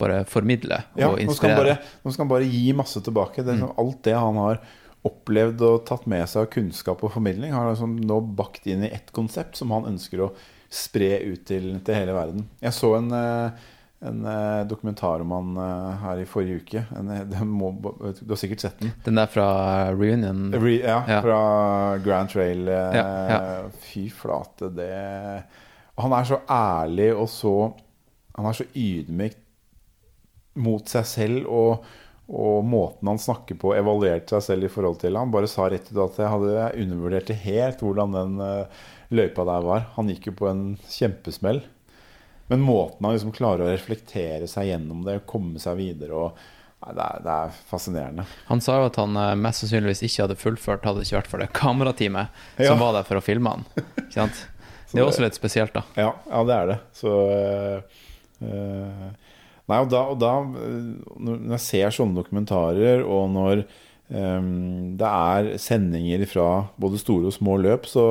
bare formidle ja, og inspirere. nå skal han bare gi masse tilbake. Det er liksom Alt det han har opplevd og tatt med seg av kunnskap og formidling, har liksom nå bakt inn i ett konsept som han ønsker å spre ut til, til hele verden. Jeg så en, eh, en eh, dokumentar om han eh, her i forrige uke. En, må, du har sikkert sett den. Den der fra Reunion Re, ja, Ja. fra Grand Trail. Ja. Fy flate, det han er så ærlig og så Han er så ydmyk mot seg selv og, og måten han snakker på, evaluerte seg selv i forhold til. Han bare sa rett ut at jeg hadde undervurdert det helt hvordan den eh, løypa der var. Han gikk jo på en kjempesmell. Men måten han liksom klarer å reflektere seg gjennom det, komme seg videre og Nei, det, er, det er fascinerende. Han sa jo at han eh, mest sannsynligvis ikke hadde fullført, hadde det ikke vært for det kamerateamet Ja. som var der for å filme han. Ikke sant? (laughs) Det er også litt spesielt, da. Ja, ja det er det. Så øh, øh, Nei, og da, og da Når jeg ser sånne dokumentarer, og når um, det er sendinger fra både store og små løp, så,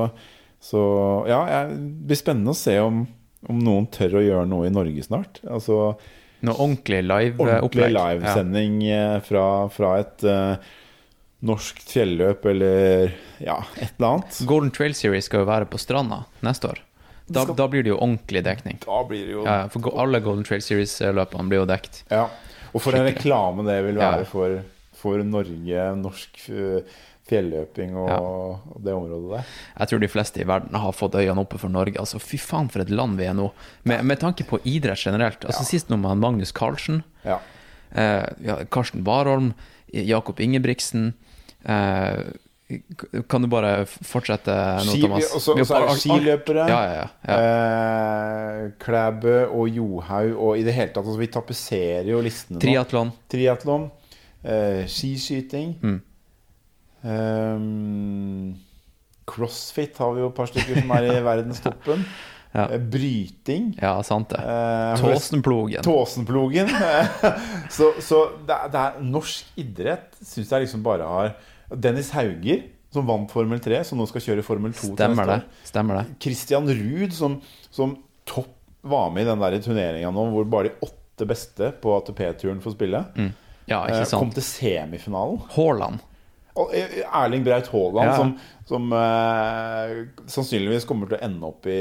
så ja, det blir spennende å se om, om noen tør å gjøre noe i Norge snart. Altså Noe ordentlig ordentlig live-opplegg. livesending ja. fra, fra et uh, norsk fjelløp eller ja, et eller annet. Golden Trail Series skal jo være på stranda neste år. Da, da blir det jo ordentlig dekning. Da blir det jo Ja, for alle Golden Trail Series-løpene blir jo dekt. Ja, og for en reklame det vil være Ja. for, for Norge, norsk fjelløping og, og det området der. Jeg tror de fleste i verden har fått øynene oppe for Norge. Altså, Fy faen, for et land vi er nå. Med, med tanke på idrett generelt. Altså Sist nå med Magnus Carlsen, Ja. eh, ja, Karsten Warholm, Jakob Ingebrigtsen eh, Kan du bare fortsette nå, Thomas? også Vi er skiløpere. Ja, ja, ja. Eh, Klæbø og Johaug og i det hele tatt altså, Vi tapetserer jo listene nå. Triatlon. Triatlon. Eh, skiskyting. Mm. Eh, crossfit har vi jo et par stykker som er i (laughs) verdenstoppen. Ja. Eh, bryting. Ja, sant det. Eh, Tåsenplogen. Tåsenplogen. (laughs) så så det, er, det er norsk idrett syns jeg liksom bare har Dennis Hauger, som vant Formel 3, som nå skal kjøre Formel 2 Stemmer det. Stemmer det. Christian Ruud, som, som topp var med i den der turneringa nå, hvor bare de åtte beste på ATP-turen får spille. Ja, ikke sant. Kom til semifinalen. Haaland. Og eh, Erling Braut Haaland, Ja. som, som eh, sannsynligvis kommer til å ende opp i,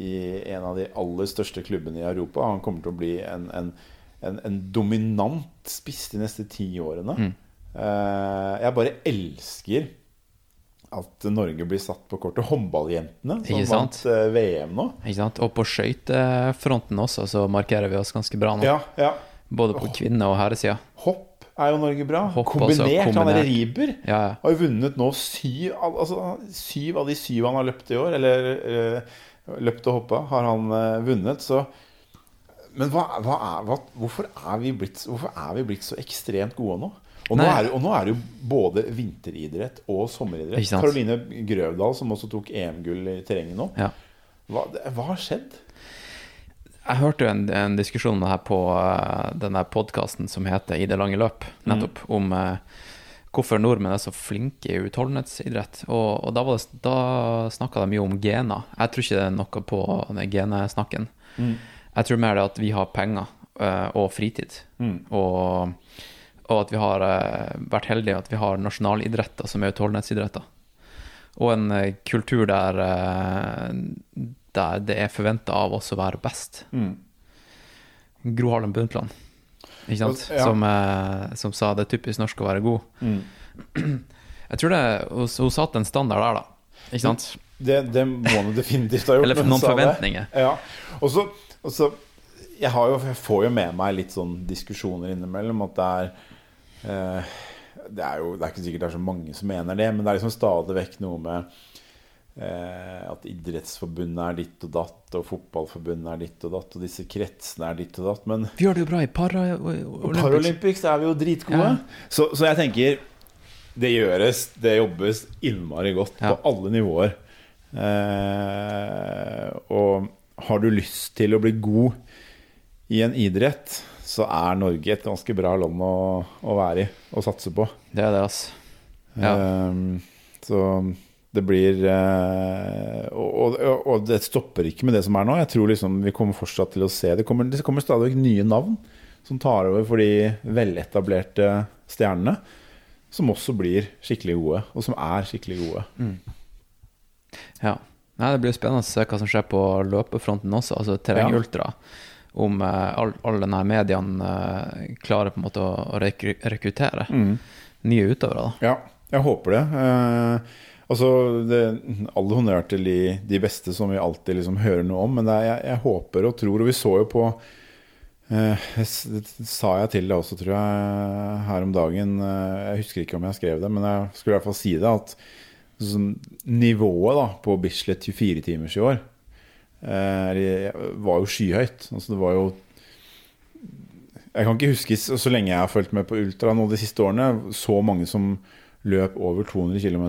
i en av de aller største klubbene i Europa. Han kommer til å bli en, en, en, en dominant spiss de neste ti årene. Mm. Eh, jeg bare elsker at Norge blir satt på kortet. Håndballjentene som vant eh, VM nå. Ikke sant? Og på skøytefronten også, så markerer vi oss ganske bra nå. Ja, ja. Både på kvinne- og herresida. Hopp er jo Norge bra. Hopp også, kombinert. Han er Riiber. Ja, ja. Har jo vunnet nå syv, altså, syv av de syv han har løpt i år, eller øh, løpt og hoppa, har han øh, vunnet. Så Men hva, hva er, hva, hvorfor, er vi blitt, hvorfor er vi blitt så ekstremt gode nå? Og nå, er, og nå er det jo både vinteridrett og sommeridrett. Karoline Grøvdal, som også tok EM-gull i terrenget nå. Ja. Hva, hva har skjedd? Jeg hørte jo en, en diskusjon om det her på uh, den der podkasten som heter I det lange løp, nettopp, om uh, hvorfor nordmenn er så flinke i utholdenhetsidrett. Og, og da, det- da snakka de mye om gener. Jeg tror ikke det er noe på den genesnakken. Jeg tror mer det at vi har penger uh, og fritid. Og, og at vi har eh, vært heldige at vi har nasjonalidretter som er utholdenhetsidretter. Og en eh, kultur der, eh, der det er forventa av oss å være best. Gro Harlem Brundtland, ikke sant? Ja. Som, som sa det er typisk norsk å være god. (clears throat) Jeg tror det, hun, hun satte en standard der, da. Ikke sant? Det, det må hun definitivt ha gjort. Eller noen forventninger. Ja. Og så, jeg, har jo, jeg får jo med meg litt sånn diskusjoner innimellom at det er det er jo det er ikke sikkert det er så mange som mener det, men det er liksom stadig vekk noe med eh, at Idrettsforbundet er ditt og datt, og Fotballforbundet er ditt og datt, og disse kretsene er ditt og datt. Men Vi gjør det jo bra i Paralympics. Paralympics er vi jo dritgode. Ja. Så, så jeg tenker det gjøres, det jobbes innmari godt Ja. på alle nivåer. Eh, og har du lyst til å bli god i en idrett, så er Norge et ganske bra land å, å være i og satse på. Det er det, altså. Ja. Um, så det blir uh, og, og, og det stopper ikke med det som er nå. Jeg tror liksom vi kommer fortsatt til å se Det kommer, det kommer stadig vekk nye navn som tar over for de veletablerte stjernene. Som også blir skikkelig gode, og som er skikkelig gode. Ja. Nei, det blir spennende å se hva som skjer på løpefronten også, altså terrengultra. Ja. Om alle all, denne mediene eh, klarer på en måte å, å rekru rekruttere nye utøvere. da. Ja, jeg håper det. Eh, altså, det All honnør til de, de beste som vi alltid liksom hører noe om. Men er, jeg, jeg håper og tror, og vi så jo på eh, sa jeg til deg også, tror jeg, her om dagen. eh, jeg husker ikke om jeg skrev det, men jeg skulle i hvert fall si det. At sånn, nivået da på Bislett 24-timers i år eh, var jo skyhøyt. Altså, det var jo jeg kan ikke huske så, lenge jeg har fulgt med på ultra nå de siste årene, så mange som løp over 200 km.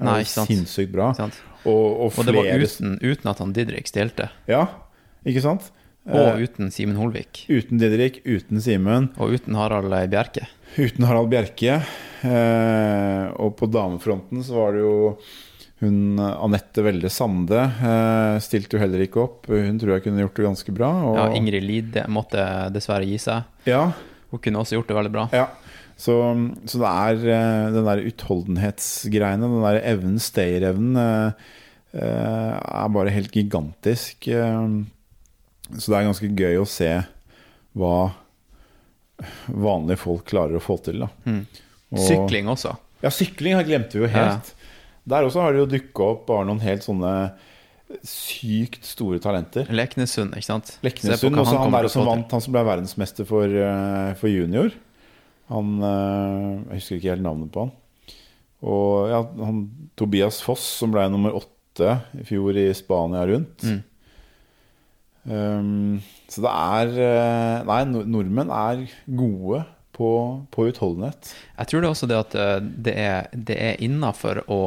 Nei, ikke sant. Sinnssykt bra. Sant? Og, og Og det var uten, uten at han Didrik stilte. Ja, ikke sant? Og Eh, uten Simen Holvik. uten Didrik, uten Simen, Og uten Harald Bjerke. uten Harald Bjerke. Eh, og på damefronten så var det jo hun Anette Welde Sande eh, stilte jo heller ikke opp. Hun tror jeg kunne gjort det ganske bra. Og, Ja, Ingrid Lid måtte dessverre gi seg. ja, Hun kunne også gjort det veldig bra. Ja, så, så det er eh, den der utholdenhetsgreiene, den der evnen, stayerevnen, eh, eh, er bare helt gigantisk. Eh, så det er ganske gøy å se hva vanlige folk klarer å få til. Da. Og- Sykling også. Ja, sykling har- glemte vi jo helt. Der også har det jo dukka opp bare noen helt sånne sykt store talenter. Leknesund, ikke sant? Leknesund, også han kommer der som vant, han som ble verdensmester for, eh, for junior. Han eh, Jeg husker ikke helt navnet på han. Og ja, han Tobias Foss, som ble nummer åtte i fjor i Spania rundt. Mm. Um, så det er eh, Nei, nordmenn er gode på, på utholdenhet. Jeg tror det er også det at det er, det er innafor å,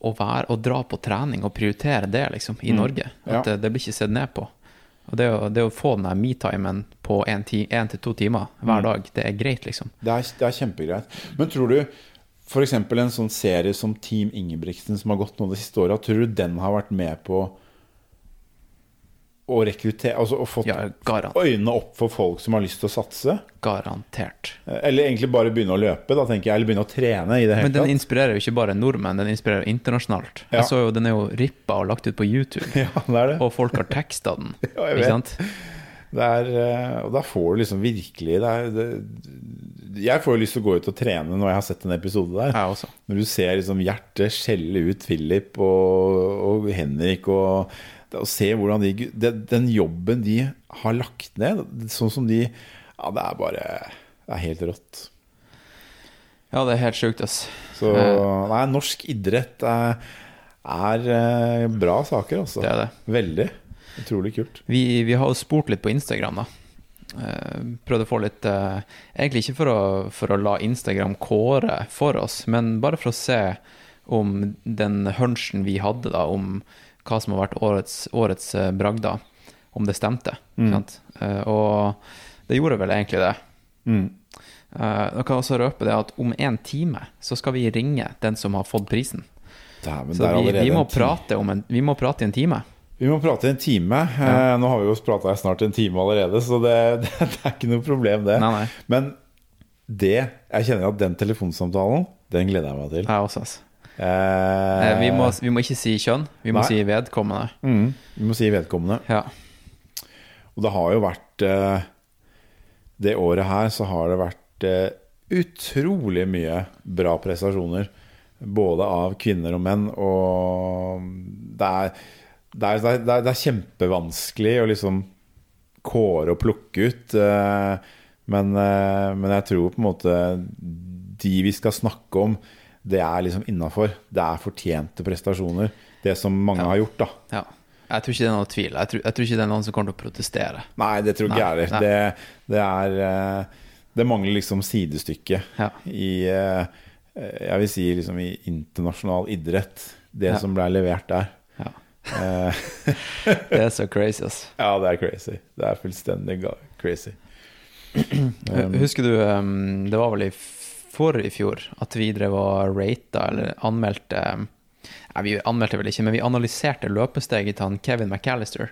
å, være, å dra på trening og prioritere det, liksom, i Norge. At Ja. det, det blir ikke sett ned på. Og det å, det å få den der me-timen på én til to timer hver dag, det er greit, liksom. Det er, det er kjempegreit. Men tror du f.eks. en sånn serie som Team Ingebrigtsen, som har gått nå det siste året, tror du den har vært med på å rekruttere Altså å fått Ja, øynene opp for folk som har lyst til å satse? garantert. Eller egentlig bare begynne å løpe, da tenker jeg. Eller begynne å trene i det Men den tatt. inspirerer jo ikke bare nordmenn, den inspirerer internasjonalt. Ja. Jeg så jo, Den er jo rippa og lagt ut på YouTube, (laughs) Ja, det det. og folk har teksta den. (laughs) Ja, jeg vet. sant? det er, eh, og da får du liksom virkelig det er, det, Jeg får jo lyst til å gå ut og trene når jeg har sett en episode der. Jeg også. Når du ser liksom hjertet skjelle ut Philip og, og Henrik og, og se hvordan de den, den jobben de har lagt ned, sånn som de Ja, det er bare Det er helt rått. Ja, det er helt sjukt, ass. Så Eh. nei, norsk idrett er, er eh, bra saker, altså. Det er det. Veldig. Utrolig kult. Vi, vi har jo spurt litt på Instagram, da. Eh, prøvd å få litt Egentlig ikke for å, for å la Instagram kåre for oss, men bare for å se om den hunchen vi hadde da, om hva som har vært årets, årets eh, bragder, om det stemte. Mm. Sant? Eh, og det gjorde vel egentlig det. Mm. kan jeg kan også røpe det at om en time så skal vi ringe den som har fått prisen. Dæven, Så vi, vi, må en prate om en, vi må prate i en time. Vi må prate i en time. Eh, nå har vi jo prata snart en time allerede, så det, det, (laughs) det er ikke noe problem, det. Nei, nei. Men det Jeg kjenner at den telefonsamtalen, den gleder jeg meg til. Jeg også, altså. Eh, Eh, Vi må, vi må ikke si kjønn, vi må Nei. si vedkommende. mm, vi må si vedkommende. Ja. Og det har jo vært eh, Det året her så har det vært utrolig mye bra prestasjoner. Både av kvinner og menn. Og det er, det er, det er, det er kjempevanskelig å liksom kåre og plukke ut. Men, men jeg tror på en måte de vi skal snakke om, det er liksom innafor. Det er fortjente prestasjoner. Det som mange har gjort, da. ja. Jeg tror ikke det er noe tvil. Jeg tror, jeg tror ikke det er noen som kommer til å protestere. Nei, det tror ikke jeg heller. Det, det er eh, Det mangler liksom sidestykke Ja. i eh, Jeg vil si liksom i internasjonal idrett. Det Ja. som ble levert der. Ja. Eh, (laughs) Det er så crazy, ass. (laughs) ja, det er crazy. Det er fullstendig crazy. Um, Husker du, um, det var vel i for i fjor, at vi drev og rata, eller anmeldte Nei, vi anmeldte vel ikke, men vi analyserte løpesteget til han Kevin McAllister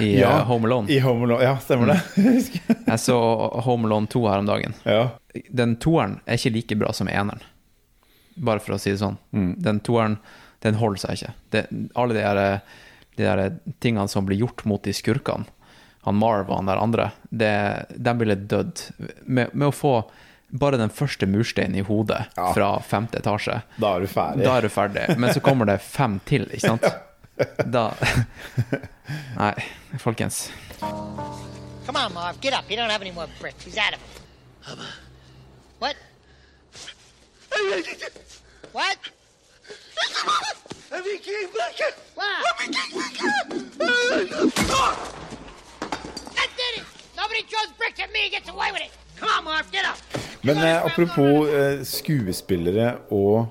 i Ja, uh, Home Alone. I Home Alone. Ja, stemmer det. (laughs) (laughs) Jeg så Home Alone 2 her om dagen. ja. Den toeren er ikke like bra som eneren. Bare for å si det sånn. Mm. Den toeren, den holder seg ikke. Det, alle de der, de der tingene som blir gjort mot de skurkene, han Marv og han der andre, det, de ville dødd. Med, med å få bare den første mursteinen i hodet Ja. fra femte etasje, Da er du ferdig. da er du ferdig. Men så kommer det fem til, ikke sant? Da Nei, folkens. Come on, Marv, get up. You don't have any more bricks. He's out of them. What? What? Wow. That did it! Nobody throws bricks at me and gets away with it. Men eh, apropos eh, skuespillere og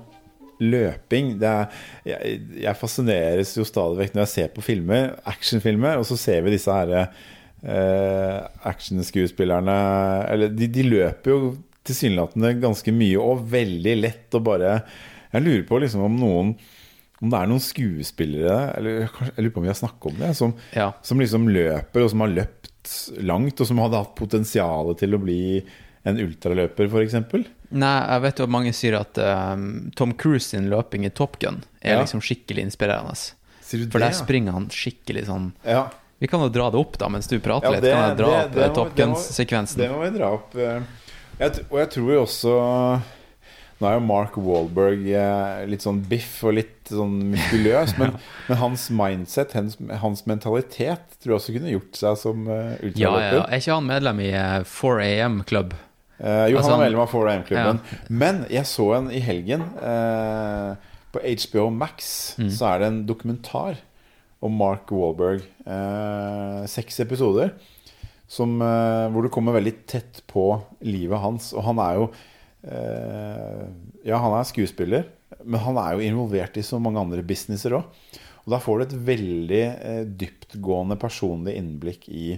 løping det er, jeg, jeg fascineres jo stadig vekk når jeg ser på filmer, actionfilmer, og så ser vi disse her eh, actionskuespillerne Eller de, de løper jo tilsynelatende ganske mye og veldig lett og bare Jeg lurer på liksom om noen om det er noen skuespillere Eller jeg lurer på om vi har snakket om det som, Ja. som liksom løper, og som har løpt langt, og som hadde hatt potensial til å bli en ultraløper, f.eks. Nei, jeg vet jo at mange sier at um, Tom Cruise sin løping i Top Gun er Ja. liksom skikkelig inspirerende. Du For der ja? springer han skikkelig sånn Ja. Vi kan jo dra det opp da mens du prater litt. det- kan jeg dra det- opp det eh, må- Top Gun-sekvensen? Det må vi dra opp. eh. Jeg, og jeg tror jo også Nå er jo Mark Wahlberg eh, litt sånn biff og litt sånn muskuløs, men, (laughs) men hans mindset, hans, hans mentalitet, tror jeg også kunne gjort seg som ultraløper. Ja, ja, ja. Er ikke han medlem i eh, 4AM Club? Eh, jo, Altså, han er medlem av 4AM-klubben. Men jeg så en i helgen. eh, på HBO Max Mm. så er det en dokumentar om Mark Wahlberg. eh, seks episoder. Som, eh, hvor du kommer veldig tett på livet hans. Og han er jo eh, Ja, han er skuespiller, men han er jo involvert i så mange andre businesser òg. Og da får du et veldig eh, dyptgående personlig innblikk i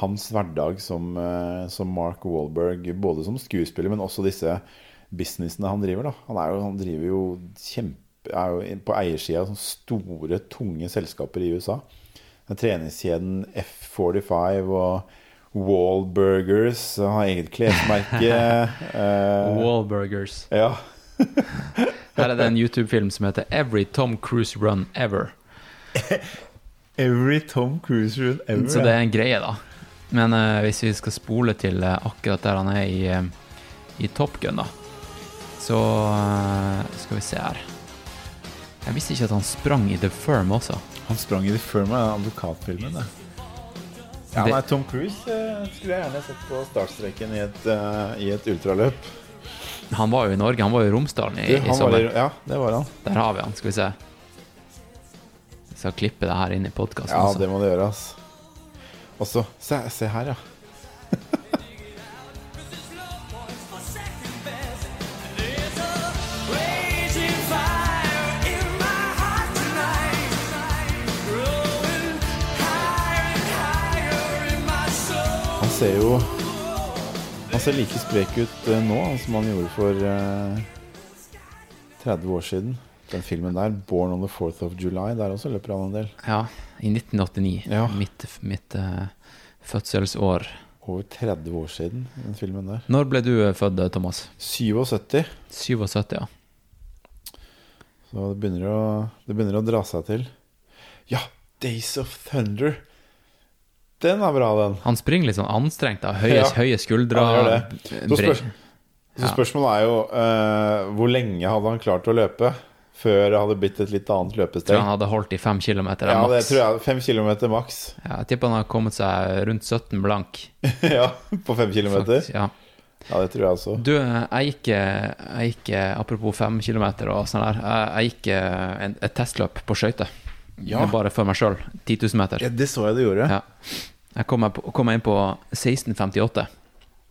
hans hverdag som, eh, som Mark Wahlberg, både som skuespiller, men også disse businessene han driver. Da. Han, er jo, han driver jo kjempe er jo på eiersida av store, tunge selskaper i USA. Treningskjeden F45 og Wallburgers. Har eget klesmerke. (laughs) uh, Wallburgers. ja. Her er det en YouTube-film som heter Every Tom Cruise Run Ever. (laughs) Every Tom Cruise run ever. Så det er en greie, da. Men uh, hvis vi skal spole til uh, akkurat der han er i, uh, i Top Gun, da, så eh, skal vi se her. Jeg visste ikke at han sprang i The Firm også. Han sprang i The Firm, ja, advokatfilmen. Det. Ja, nei, Tom Cruise eh, skulle jeg gjerne sett på startstreken i et, uh, i et ultraløp. Han var jo i Norge, han var jo i Romsdalen i, i sommer. i- ja, det var han. Der har vi han, skal vi se. Jeg skal klippe det her inn i podkasten Ja, også. det må du gjøre, ass. Og så se, se her, ja. Ser jo Han ser like sprek ut eh, nå som han gjorde for eh, 30 år siden. Den filmen der, 'Born on the 4th of July', der også løper han en del. Ja, i 1989. Ja. Mitt, mitt uh, fødselsår. Over 30 år siden, den filmen der. Når ble du eh, født, Thomas? 77. 77, ja. Så det begynner å, det begynner å dra seg til. Ja, 'Days of Thunder'. Den er bra, den. Han springer litt sånn anstrengt, da. Høye, Ja. høye skuldre. Det. Så, spørs, så spørsmålet er jo uh, hvor lenge hadde han klart å løpe før det hadde blitt et litt annet løpesteg. Tror han hadde holdt i fem kilometer. Ja, det maks. tror jeg. Fem kilometer maks. Ja, jeg tipper han har kommet seg rundt 17 blank. (laughs) ja, på fem kilometer. faktisk, Ja. Ja, det tror jeg også. Du, jeg gikk, eh, jeg gikk eh, apropos fem kilometer og sånn der, jeg, jeg gikk eh, en, et testløp på skøyter. Ja. Bare for meg sjøl. 10 000 meter. Ja, det så jeg du gjorde. Ja. Jeg kom, kom inn på 16,58.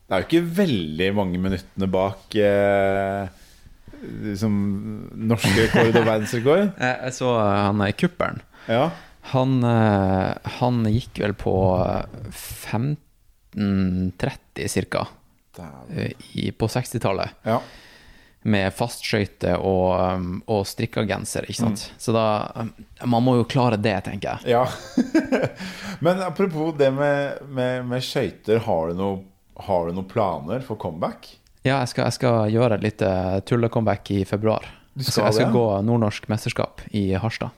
Det er jo ikke veldig mange minuttene bak eh, liksom, norsk rekord og verdensrekord. (laughs) Jeg, så eh, han i kuppelen. Ja. Han, eh, han gikk vel på 15.30 ca. På 60-tallet. ja. Med fastskøyter og, um, og strikka genser, ikke sant. Mm. Så da um, Man må jo klare det, tenker jeg. Ja. (laughs) Men apropos det med, med, med skøyter, har, du har du noen planer for comeback? Ja, jeg skal, jeg skal gjøre et lite tullecomeback i februar. Du Jeg skal, skal jeg skal gå nordnorsk mesterskap i Harstad.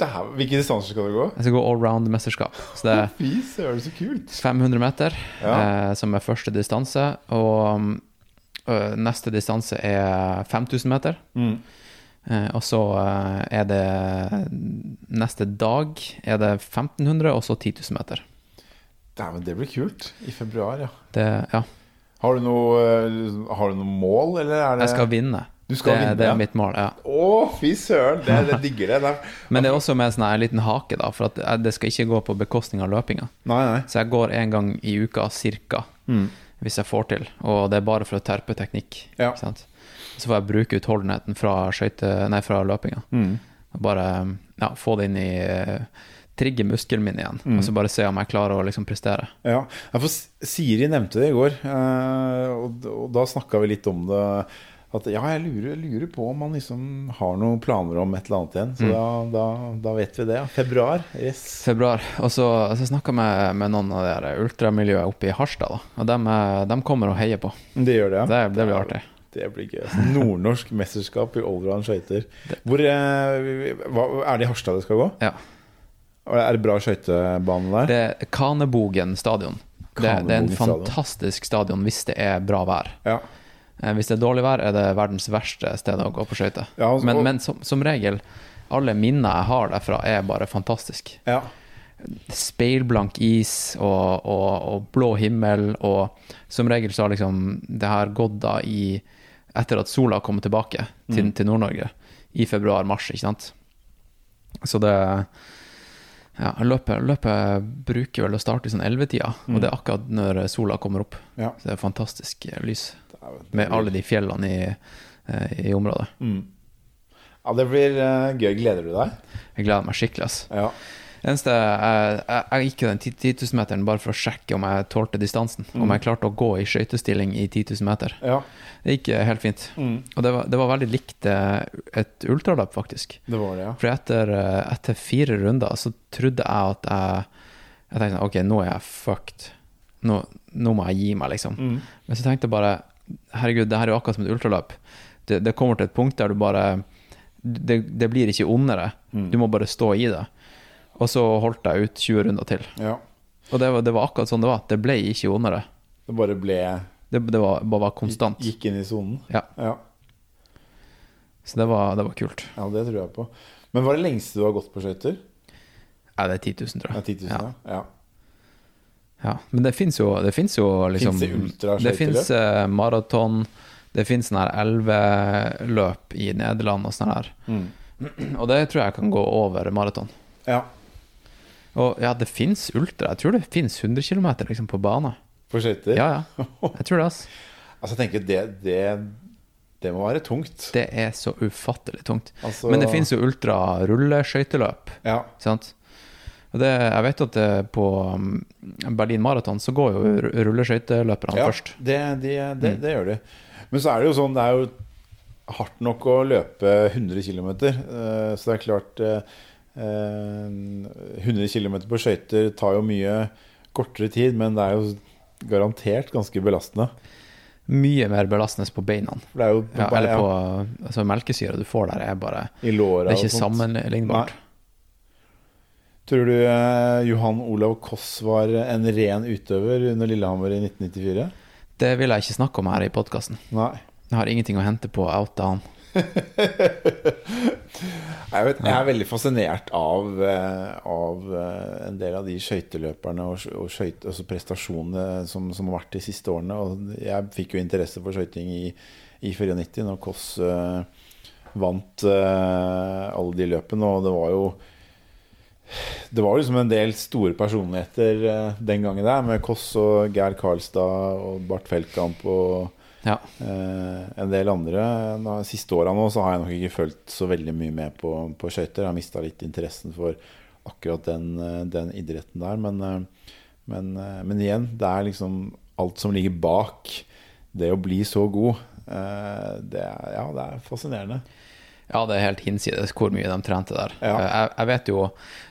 Dæven, Hvilke distanser skal du gå? Jeg skal gå allround-mesterskap. Så det er Fy søren, så kult. 500 meter Ja. eh, som er første distanse, og um, neste distanse er 5000 meter. Mm. Eh, og så eh, er det neste dag er det 1500, og så 10 000 meter. Dæven, det blir kult. I februar, ja. Det, ja. Har du noe, eh, har du noe mål, eller er det Jeg skal vinne. Du skal det, vinne, det ja. er mitt mål. ja Å, fy søren! Det, det digger det. det. er- (laughs) Men det er også med en sånn liten hake, da, for det skal ikke gå på bekostning av løpinga. Nei, nei. Så jeg går en gang i uka cirka, Mm. Hvis jeg får til. Og det er bare for å terpe teknikk. Ja. Så får jeg bruke utholdenheten fra, skjøyte, nei, fra løpinga. Mm. Bare ja, få det inn i eh, Trigge muskelen min igjen. Mm. Og så bare se om jeg klarer å liksom prestere. Ja, for Siri nevnte det i går, eh, og da snakka vi litt om det. At ja, jeg lurer, lurer på om man liksom har noen planer om et eller annet igjen. Så da, da, da vet vi det. Ja. Februar. Yes. Februar. Og så, så snakka jeg med, med noen av de ultramiljøet oppe i Harstad, da. Og dem, de kommer og heier på. Det gjør det, ja. Det, det blir artig. Det blir gøy. altså. Nordnorsk mesterskap i allround skøyter. Hvor eh, hva- Er det i Harstad det skal gå? Ja. Er det bra skøytebane der? Det er Kanebogen stadion. Det, det er en fantastisk stadion hvis det er bra vær. Ja. Eh, Hvis det er dårlig vær, er det verdens verste sted å gå på skøyter. Ja, altså- men men som, som regel, alle minner jeg har derfra, er bare fantastisk. ja. Speilblank is og, og, og blå himmel, og som regel så har liksom det her gått da i Etter at sola har kommet tilbake til, Mm. til Nord-Norge i februar-mars, ikke sant. Så det Ja, løpet, løpet bruker vel å starte i sånn 11-tida, og det er akkurat når sola kommer opp. Mm. ja. Så det er fantastisk eh, lys det med alle de fjellene i, eh, i området. Mm. Ja, det blir eh, gøy. Gleder du deg? Jeg gleder meg skikkelig. ass. Ja. Eneste, jeg, jeg, jeg gikk jo den 10 000-meteren bare for å sjekke om jeg tålte distansen. Om jeg klarte å gå i skøytestilling i 10 000 meter. ja. Det gikk eh, helt fint. Mm. Og det var, det var veldig likt eh, et ultraløp, faktisk. Det var det, ja. For etter, eh, etter fire runder så trodde jeg at jeg Jeg tenkte sånn, OK, nå er jeg fucked. Nå, nå må jeg gi meg, liksom. Mm. Men så tenkte jeg bare Herregud, det her er jo akkurat som et ultraløp. Det, det kommer til et punkt der du bare Det, det blir ikke ondere. Mm. Du må bare stå i det. Og så holdt jeg ut 20 runder til. ja. Og det var, det var akkurat sånn det var. Det ble ikke vondere. Det bare ble Det, det var, bare var konstant. Gikk inn i sonen. Ja, Ja. så det var, det var kult. ja, det tror jeg på. Men hva er det lengste du har gått på skøyter? Ja, det er 10 000, tror Ja, jeg. 10 000, Ja. ja. ja. Ja, men det fins jo, det finnes jo liksom det ultraskøyteløp? Det fins eh, maraton, det fins sånn her elveløp i Nederland og sånn her. Mm. (clears throat) Og det tror jeg kan gå over maraton. ja. Og ja, det fins ultra. Jeg tror det fins 100 km liksom, på bane. På skøyter? Ja, ja. Jeg tror det, altså. (laughs) Altså, jeg tenker det, det, det må være tungt. Det er så ufattelig tungt. Altså- Men det fins jo ultra-rulleskøyteløp. Ja. Sant? Det, jeg vet at det, på um, Berlin Maraton så går jo ru- rulleskøyteløperne ja først. det, de, det, Mm. det gjør de. Men så er det jo sånn, det er jo hardt nok å løpe 100 km. Så det er klart eh, eh, 100 km på skøyter tar jo mye kortere tid, men det er jo garantert ganske belastende. Mye mer belastende på beina. Jo Ja, eller på altså, melkesyra du får der, er bare i låra Det er ikke sammenlignbart. Tror du eh, Johan Olav Koss var en ren utøver under Lillehammer i 1994? Det vil jeg ikke snakke om her i podkasten. Jeg har ingenting å hente på å oute han. Jeg, vet, jeg er veldig fascinert av, eh, av eh, en del av de skøyteløperne og, og skøyte, altså prestasjonene som, som har vært de siste årene. Og jeg fikk jo interesse for skøyting i, i 94, når Koss uh, vant uh, alle de løpene. Og det var jo Det var liksom en del store personligheter uh, den gangen der, med Koss og Geir Karlstad og Bart Feldkamp og Ja. Eh, en del andre De siste åra nå så har jeg nok ikke fulgt så veldig mye med på, på skøyter. Jeg har mista litt interessen for akkurat den, eh, den idretten der. Men, eh, men, eh, men igjen, det er liksom alt som ligger bak det å bli så god. eh, Det er, ja, det er fascinerende. Ja, det er helt hinsides hvor mye de trente der. Ja. Jeg, jeg vet jo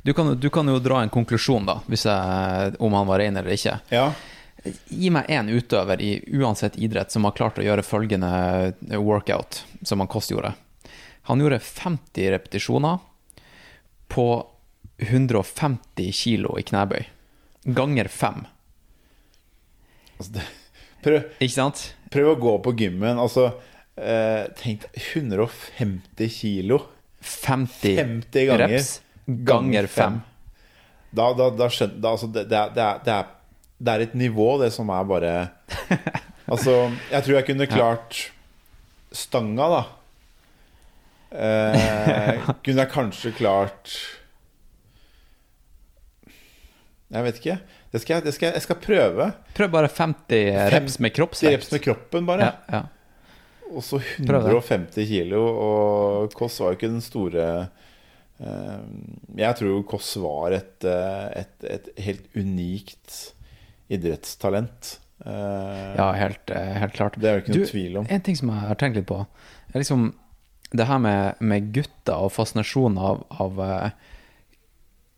du kan, du kan jo dra en konklusjon, da, hvis jeg, om han var rein eller ikke. Ja, Gi meg én utøver i uansett idrett som har klart å gjøre følgende workout, som han Kåss gjorde. Han gjorde 50 repetisjoner på 150 kilo i knebøy. Ganger fem. altså det, prøv, Ikke sant? prøv å gå på gymmen. Altså, eh, tenk 150 kilo. 50, 50 ganger. reps ganger fem. Da, da, da skjønner da, altså, det, det, er, det, er, det, er, et nivå, det som er bare (laughs) Altså, jeg tror jeg kunne klart stanga, da. Eh, (laughs) kunne jeg kanskje klart Jeg vet ikke. Det skal jeg, det skal jeg, jeg skal prøve. Prøv bare 50 reps med 50 kroppsvekt. reps med kroppen, bare. Ja, ja. Og så 150 kilo. Og Kåss var jo ikke den store eh, Jeg tror Kåss var et, eh, et, et helt unikt idrettstalent. Eh, ja helt, eh, helt klart. Det er jo ikke noe Du, tvil om. En ting som jeg har tenkt litt på, er liksom det her med, med gutter og fascinasjonen av, av eh,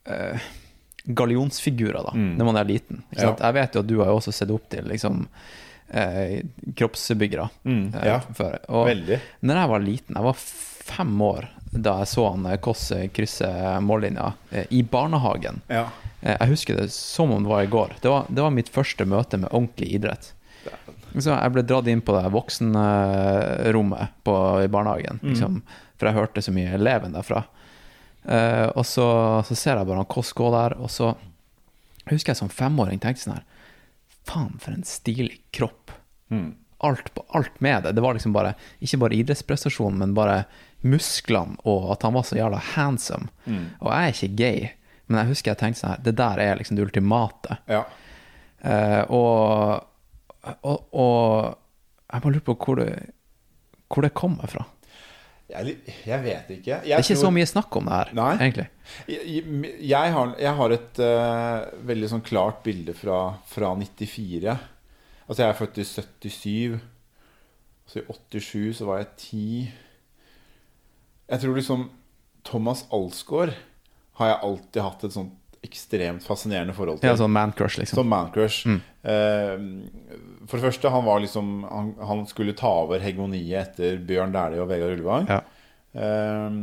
eh, gallionsfigurer da, Mm. når man er liten. Ja. Jeg vet jo at du har jo også sett opp til liksom, eh, kroppsbyggere. Mm, ja. før. Og Veldig. når jeg var liten, jeg var fem år da jeg så han Kåss krysse mållinja i barnehagen. Ja. Eh, Jeg husker det som om det var i går. Det var, det var mitt første møte med ordentlig idrett. Så jeg ble dratt inn på det voksenrommet på, i barnehagen, liksom, for jeg hørte så mye eleven derfra. Uh, og så, så ser jeg bare han Kåss gå der, og så husker jeg som femåring tenkte sånn her Faen, for en stilig kropp. Alt, alt med det. Det var liksom bare ikke bare idrettsprestasjonen, men bare musklene, og at han var så jævla handsome. Og jeg er ikke gay, men jeg husker jeg tenkte sånn her Det der er liksom det ultimate. ja. Eh, og, og, og jeg bare lurer på hvor det, hvor det kommer fra. Jeg, jeg vet ikke. Jeg Det er ikke tror- så mye snakk om det her, Nei. egentlig. Jeg, jeg, har, har et uh, veldig sånn klart bilde fra, fra 94. Altså jeg er født i 77. Så i 87 så var jeg 10. Jeg tror liksom Thomas Alsgaard har jeg alltid hatt et sånt ekstremt fascinerende forhold til. Ja, sånn man-crush, liksom. Sånn man-crush. Eh, for det første, han var liksom Han, han skulle ta over hegemoniet etter Bjørn Dæhlie og Vegard Ullevang. Ja. Eh,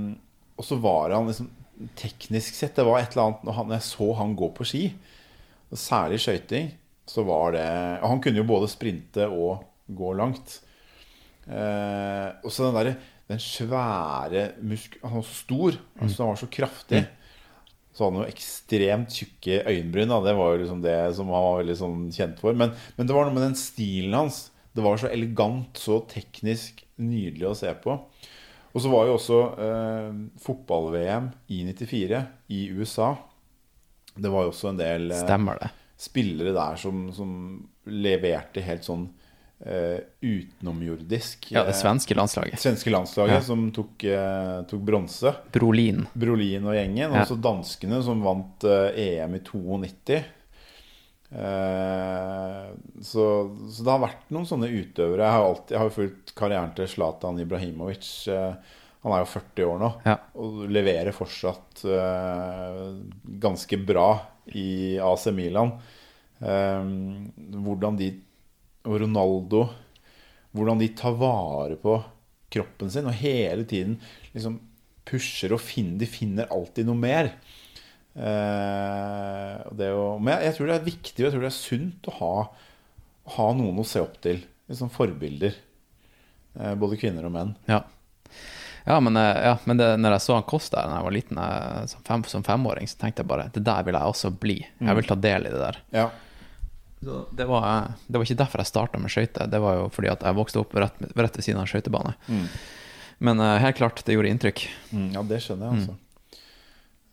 og så var han liksom Teknisk sett, det var et eller annet Når, han, når jeg så han gå på ski, og særlig skøyting, så var det og Han kunne jo både sprinte og gå langt. Eh, og så den derre Den svære musk... Han var så stor, altså han var så kraftig. Så hadde han jo ekstremt tjukke øyenbryn. Da. Det var jo liksom det som han var veldig sånn kjent for. Men, men det var noe med den stilen hans. Det var så elegant, så teknisk nydelig å se på. Og så var jo også eh, fotball-VM i 94 i USA. Det var jo også en del eh, Stemmer det. spillere der som, som leverte helt sånn eh, utenomjordisk. Ja, det Eh, svenske landslaget. svenske landslaget Ja. som tok, eh, tok bronse. Brolin. Brolin og gjengen. Ja. Og så danskene som vant eh, EM i 92. Eh, så, så det har vært noen sånne utøvere. Jeg har, alltid, jeg har fulgt karrieren til Zlatan Ibrahimovic. han er jo 40 år nå Ja. og leverer fortsatt ganske bra i AC Milan. Hvordan de Og Ronaldo Hvordan de tar vare på kroppen sin og hele tiden liksom pusher og finner De finner alltid noe mer. Eh, det å, men jeg, tror det er viktig og jeg tror det er sunt å ha, ha noen å se opp til. Liksom forbilder. Eh, både kvinner og menn. Ja. Ja, men, eh, ja, men det, når jeg så han Kåss der da jeg var liten, jeg, som, fem, som femåring, så tenkte jeg bare det der vil jeg også bli. Jeg vil ta del i det der. Ja. Så det, var, eh, det var ikke derfor jeg starta med skøyter. Det var jo fordi at jeg vokste opp rett, rett ved siden av en skøytebane. Men uh, helt klart, det gjorde inntrykk. Mm, ja, det skjønner jeg, altså.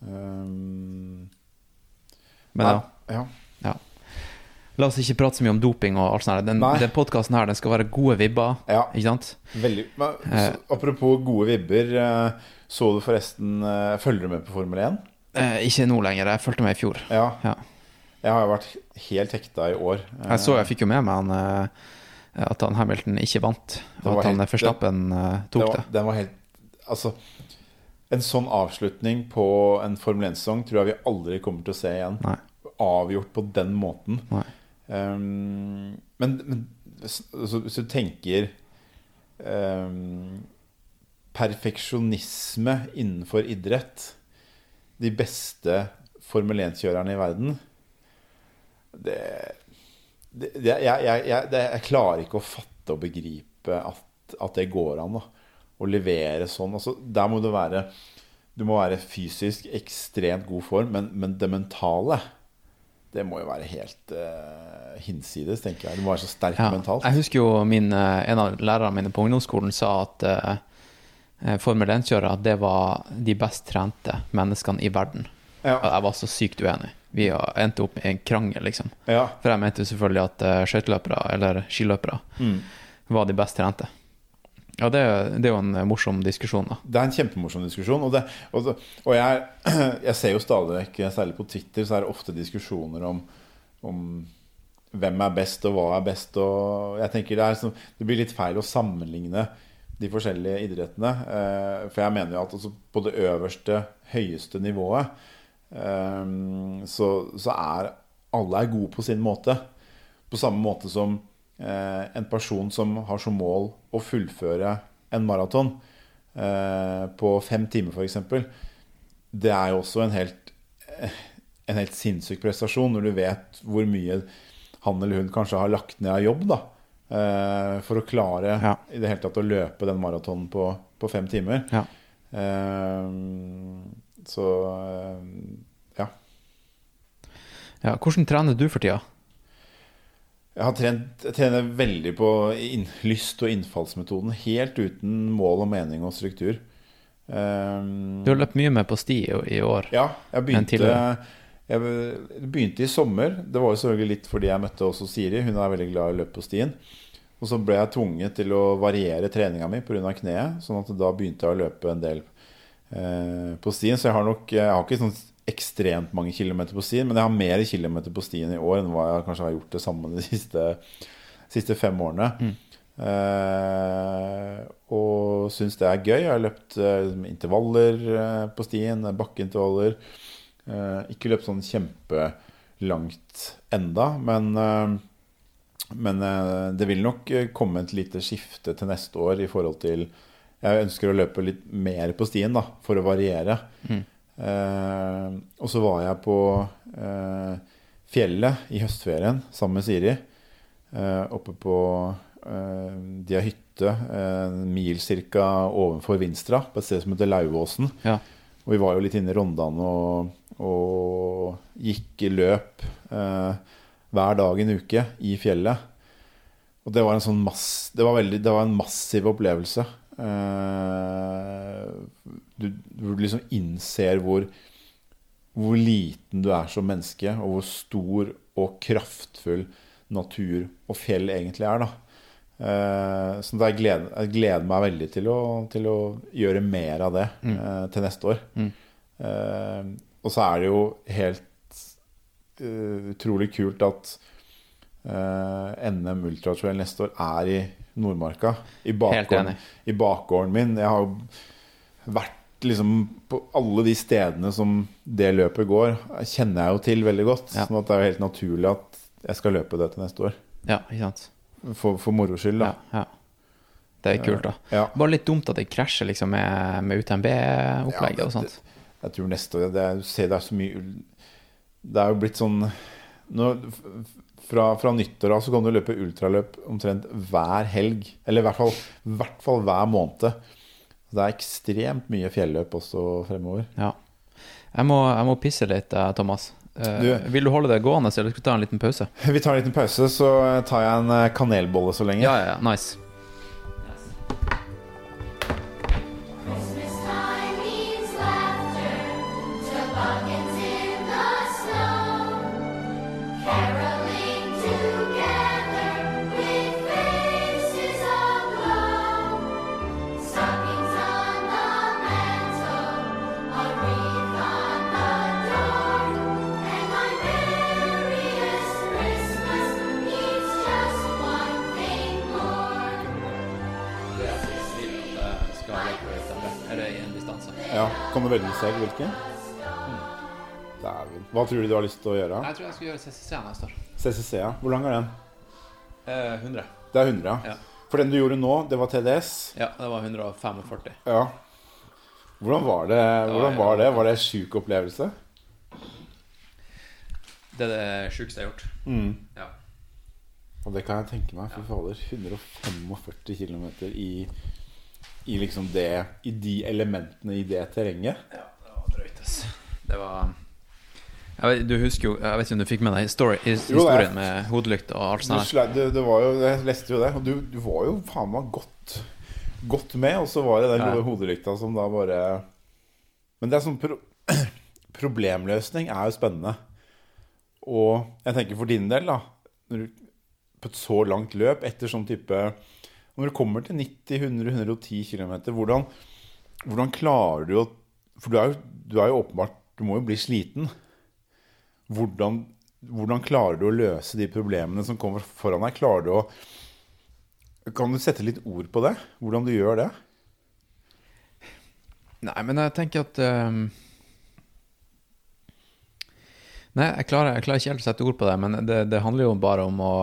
Um, Men ja, ja. ja. La oss ikke prate så mye om doping og alt sånt. Den, Nei. den podkasten her den skal være gode vibber, Ja. ikke sant? Veldig men, så, Apropos gode vibber. eh, Så du forresten eh, Følger du med på Formel 1? Eh, ikke nå lenger. Jeg fulgte med i fjor. Ja. Ja. Jeg har jo vært helt hekta i år. Eh, Jeg så, jeg fikk jo med meg han, eh, at han Hamilton ikke vant, og at han helt- Verstappen eh, det tok var, det. Den var helt Altså En sånn avslutning på en Formel 1-sesong tror jeg vi aldri kommer til å se igjen. Nei. Avgjort på den måten. Um, men, men altså, hvis du tenker um, Perfeksjonisme innenfor idrett De beste Formel 1-kjørerne i verden Det, det, jeg, jeg, jeg, det, jeg klarer ikke å fatte og begripe at, at det går an da, å levere sånn. Altså, der må du være Du må være fysisk ekstremt god form, men, men det mentale det må jo være helt uh, hinsides, tenker jeg. Du må være så sterk Ja. mentalt. Jeg husker jo min, eh, en av lærerne mine på ungdomsskolen sa at eh, Formel 1-kjørere det var de best trente menneskene i verden. Ja. Og jeg var så sykt uenig. Vi endte opp i en krangel, liksom. Ja. For jeg mente selvfølgelig at uh, skøyteløpere, eller skiløpere, Mm. var de best trente. Ja, det, det er jo en eh, morsom diskusjon, da. Det er en kjempemorsom diskusjon. Og, det, og, og jeg, (clears throat) jeg ser jo stadig vekk, særlig på Twitter, så er det ofte diskusjoner om, om hvem er best, og hva er best. Og jeg tenker det, er, så, det blir litt feil å sammenligne de forskjellige idrettene. Eh, for jeg mener jo at altså, på det øverste, høyeste nivået så, så er alle er gode på sin måte. På samme måte som eh, en person som har som mål å fullføre en maraton eh, på fem timer, f.eks., det er jo også en helt, eh, en helt sinnssyk prestasjon når du vet hvor mye han eller hun kanskje har lagt ned av jobb da, eh, for å klare Ja. i det hele tatt å løpe den maratonen på, på fem timer. Ja. Eh, så eh, ja. ja. Hvordan trener du for tida? Jeg har trent, jeg trener veldig på inn, lyst- og innfallsmetoden, helt uten mål og mening og struktur. Um, Du har løpt mye mer på sti i, år. ja, jeg begynte, jeg begynte i sommer. Det var jo selvfølgelig litt fordi jeg møtte også Siri. Hun er veldig glad i å løpe på stien. Og så ble jeg tvunget til å variere treninga mi pga. kneet. Sånn at da begynte jeg å løpe en del på stien. Så jeg har nok Jeg har ikke sånn ekstremt mange kilometer på stien, men jeg har mer kilometer på stien i år enn hva jeg kanskje har gjort det samme de siste, siste fem årene. Eh, og syns det er gøy. Jeg har løpt eh, intervaller eh, på stien, eh, bakkeintervaller. Eh, ikke løpt sånn kjempelangt enda, men eh, men eh, det vil nok eh, komme et lite skifte til neste år i forhold til Jeg ønsker å løpe litt mer på stien, da, for å variere. Eh, og så var jeg på eh, fjellet i høstferien sammen med Siri. Eh, oppe på eh, De har hytte eh, en mil ca. ovenfor Vinstra, på et sted som heter Lauvåsen. Ja. Og vi var jo litt inne i Rondane og, og gikk i løp eh, hver dag en uke i fjellet. Og det var en sånn mass, det var veldig, det var en massiv opplevelse. Eh, du, du liksom innser hvor, hvor liten du er som menneske, og hvor stor og kraftfull natur og fjell egentlig er. da. Uh, så jeg gleder, jeg gleder meg veldig til å, til å gjøre mer av det eh, til neste år. Eh, og så er det jo helt utrolig kult at NM Ultratrail neste år er i Nordmarka. I bakgården. I bakgården min. Jeg har jo vært liksom på alle de stedene som det løpet går, kjenner jeg jo til veldig godt. Ja. Sånn at det er jo helt naturlig at jeg skal løpe det til neste år. Ja, ikke sant. For, for moro skyld, da. Ja, ja. Det er kult, da. Ja. Bare litt dumt at det krasjer liksom med, med UTMB-opplegget Ja, og sånt. Jeg tror neste år det er, det er så mye Det er jo blitt sånn nå, fra, fra nyttår av så kan du løpe ultraløp omtrent hver helg. Eller i hvert fall, i hvert fall hver måned. Det er ekstremt mye fjelløp også fremover. Ja. Jeg må, jeg må pisse litt, eh, Thomas. Eh, Du- vil du holde det gående, eller skal vi ta en liten pause? (laughs) Vi tar en liten pause, så tar jeg en eh, kanelbolle så lenge. Ja, ja. Nice. Velge hvilken? Dæven. Hva tror du du har lyst til å gjøre? Jeg tror jeg skal gjøre CCC neste år. CCC, ja. Hvor lang er den? Eh, 100. Det er 100, Ja. For den du gjorde nå, det var TDS? Ja, det var 145. Ja. Hvordan var det? Hvordan var det? Var det en sjuk opplevelse? Det er det sjukeste jeg har gjort. Mm. Ja. Og det kan jeg tenke meg. Fy fader. 145 km i, i liksom det I de elementene i det terrenget. Ja, det var drøyt, ass. Det var jeg vet, Du husker jo Jeg vet ikke om du fikk med deg story, historien Jo, med hodelykt og alt sånt? der. Du, det, det var jo, jeg leste jo det, og du, du var jo faen meg godt, godt med. Og så var det den Ja. hodelykta som da bare Men det er sånn pro (clears throat) Problemløsning er jo spennende. Og jeg tenker for din del, da når du, På et så langt løp, etter sånn type Når du kommer til 90-100-110 km, hvordan, hvordan klarer du å For du er, jo, du er jo åpenbart Du må jo bli sliten. Hvordan, hvordan klarer du å løse de problemene som kommer foran deg? Klarer du å Kan du sette litt ord på det? Hvordan du gjør det? Nei, men jeg tenker at um... Nei, jeg klarer, jeg klarer ikke helt å sette ord på det, men det, det handler jo bare om å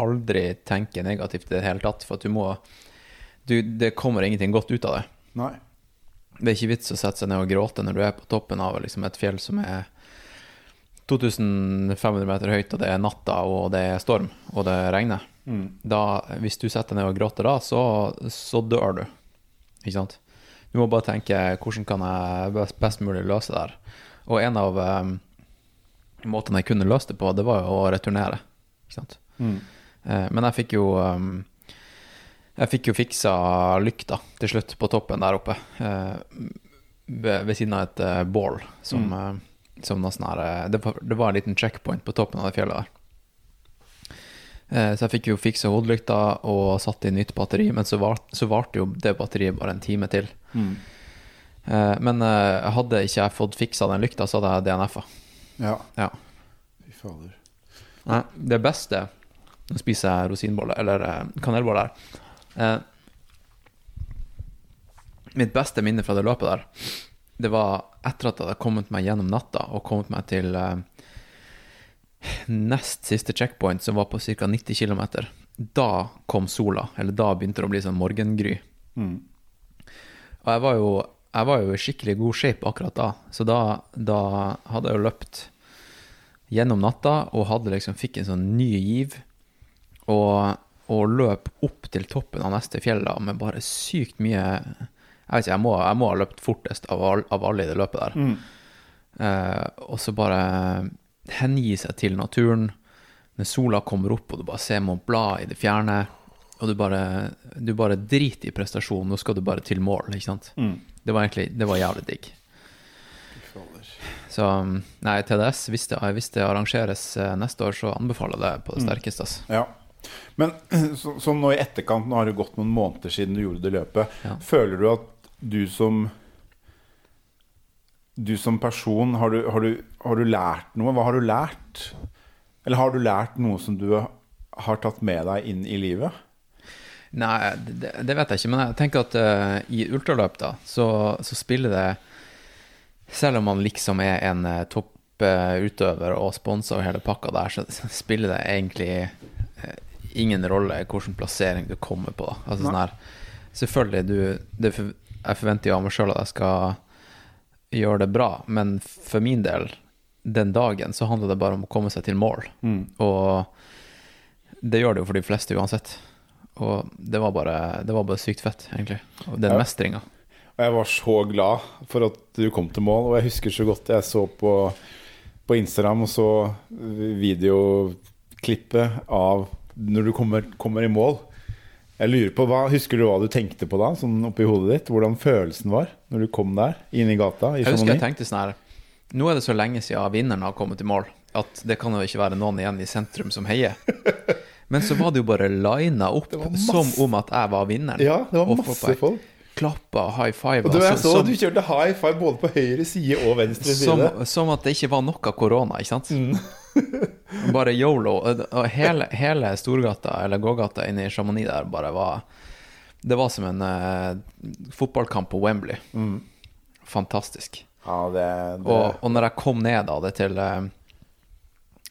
aldri tenke negativt i det hele tatt, for at du må du, Det kommer ingenting godt ut av det. Nei. Det er ikke vits å sette seg ned og gråte når du er på toppen av liksom et fjell som er 2500 meter høyt, og det er natta, og det er storm, og det regner. Da, hvis du setter deg ned og gråter da, så, så dør du. Ikke sant? Du må bare tenke hvordan kan jeg best, best mulig løse det her. Og en av um, måtene jeg kunne løse det på, det var jo å returnere. Ikke sant? Eh, men jeg fikk jo um, Jeg fikk jo fiksa lykta til slutt på toppen der oppe. eh, ved, ved siden av et eh, bål som, mm. som noe sånn her eh, det, var, det var en liten checkpoint på toppen av det fjellet der. Eh, Så jeg fikk jo fiksa hodelykta og satt inn nytt batteri, men så var- så varte jo det batteriet bare en time til. Mm. Men eh, hadde ikke jeg fått fiksa den lykta, så hadde jeg DNF-a. Ja. Ja. Fy fader. Nei, det beste Nå spiser jeg rosinboller, eller kanelboller kanelbolle her. Eh, mitt beste minne fra det løpet der, det var etter at jeg hadde kommet meg gjennom natta og kommet meg til eh, nest siste checkpoint, som var på ca. 90 km. Da kom sola, eller da begynte det å bli sånn morgengry. Og jeg var jo jeg var jo i skikkelig god shape akkurat da, så da, da hadde jeg jo løpt gjennom natta og hadde liksom fikk en sånn ny giv. Og, og løp opp til toppen av neste fjell da, med bare sykt mye Jeg vet ikke, jeg må, jeg må ha løpt fortest av, all, av alle i det løpet der. Eh, og så bare hengi seg til naturen. Når sola kommer opp, og du bare ser Mont Blanc i det fjerne, og du bare, du bare driter i prestasjonen, nå skal du bare til mål, ikke sant. Det var egentlig Det var jævlig digg. Så nei, TDS, hvis det, hvis det arrangeres eh, neste år, så anbefaler jeg det på det sterkeste. Altså. Ja. Men (clears throat) så, så nå i etterkant, nå har det gått noen måneder siden du gjorde det løpet. Ja. Føler du at du som Du som person, har du, har, du, har du lært noe? Hva har du lært? Eller har du lært noe som du har tatt med deg inn i livet? Nei, det, det vet jeg ikke, men jeg tenker at uh, i ultraløp, da, så, så spiller det Selv om man liksom er en uh, topputøver og sponsa og hele pakka der, så så spiller det egentlig ingen rolle hvilken plassering du kommer på. Da. Altså, sånn her, selvfølgelig, du, det, jeg forventer jo av meg sjøl at jeg skal gjøre det bra, men for min del, den dagen, så handler det bare om å komme seg til mål. Og det gjør det jo for de fleste uansett. Og det var bare, det var bare sykt fett, egentlig. Og den Ja. mestringa. Og jeg var så glad for at du kom til mål. Og jeg husker så godt jeg så på, på Instagram og så videoklippet av når du kommer, kommer i mål. Jeg lurer på, hva, Husker du hva du tenkte på da, sånn oppi hodet ditt? Hvordan følelsen var når du kom der, inn i gata? i Jeg husker jeg tenkte sånn her Nå er det så lenge siden vinneren har kommet i mål, at det kan jo ikke være noen igjen i sentrum som heier. (laughs) Men så var det jo bare lina opp som om at jeg var vinneren. Ja, det var masse folk. Klappa og high five. Og du, jeg så som, du kjørte high five både på høyre side og venstre side. som, som at det ikke var noe korona, ikke sant? (laughs) bare yolo. Og hele, hele Storgata, eller gågata inne i Chamonix der, bare var Det var som en uh, fotballkamp på Wembley. Fantastisk. Ja, det, det Og, og når jeg kom ned av det til eh,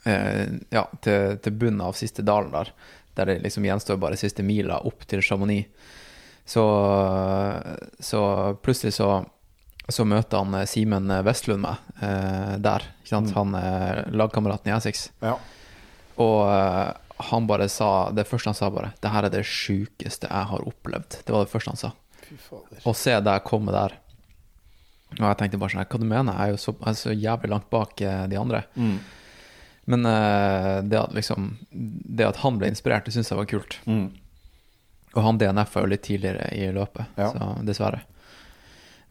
eh, Ja, til, til bunnen av siste dalen der, der det liksom gjenstår bare siste mila opp til Chamonix, så, så plutselig så så møter han eh, Simen Vestlund meg eh, der. Ikke sant? Han er lagkameraten i Essex. ja. Og eh, han bare sa Det første han sa, bare 'Det her er det sjukeste jeg har opplevd'. Det var det første han sa. Å se deg komme der. Og jeg tenkte bare sånn Hva du mener? Jeg er jo så, er så jævlig langt bak eh, de andre. Mm. Men uh, det at liksom Det at han ble inspirert, det syns jeg var kult. Mm. Og han DNF-a jo litt tidligere i løpet, Ja. så dessverre.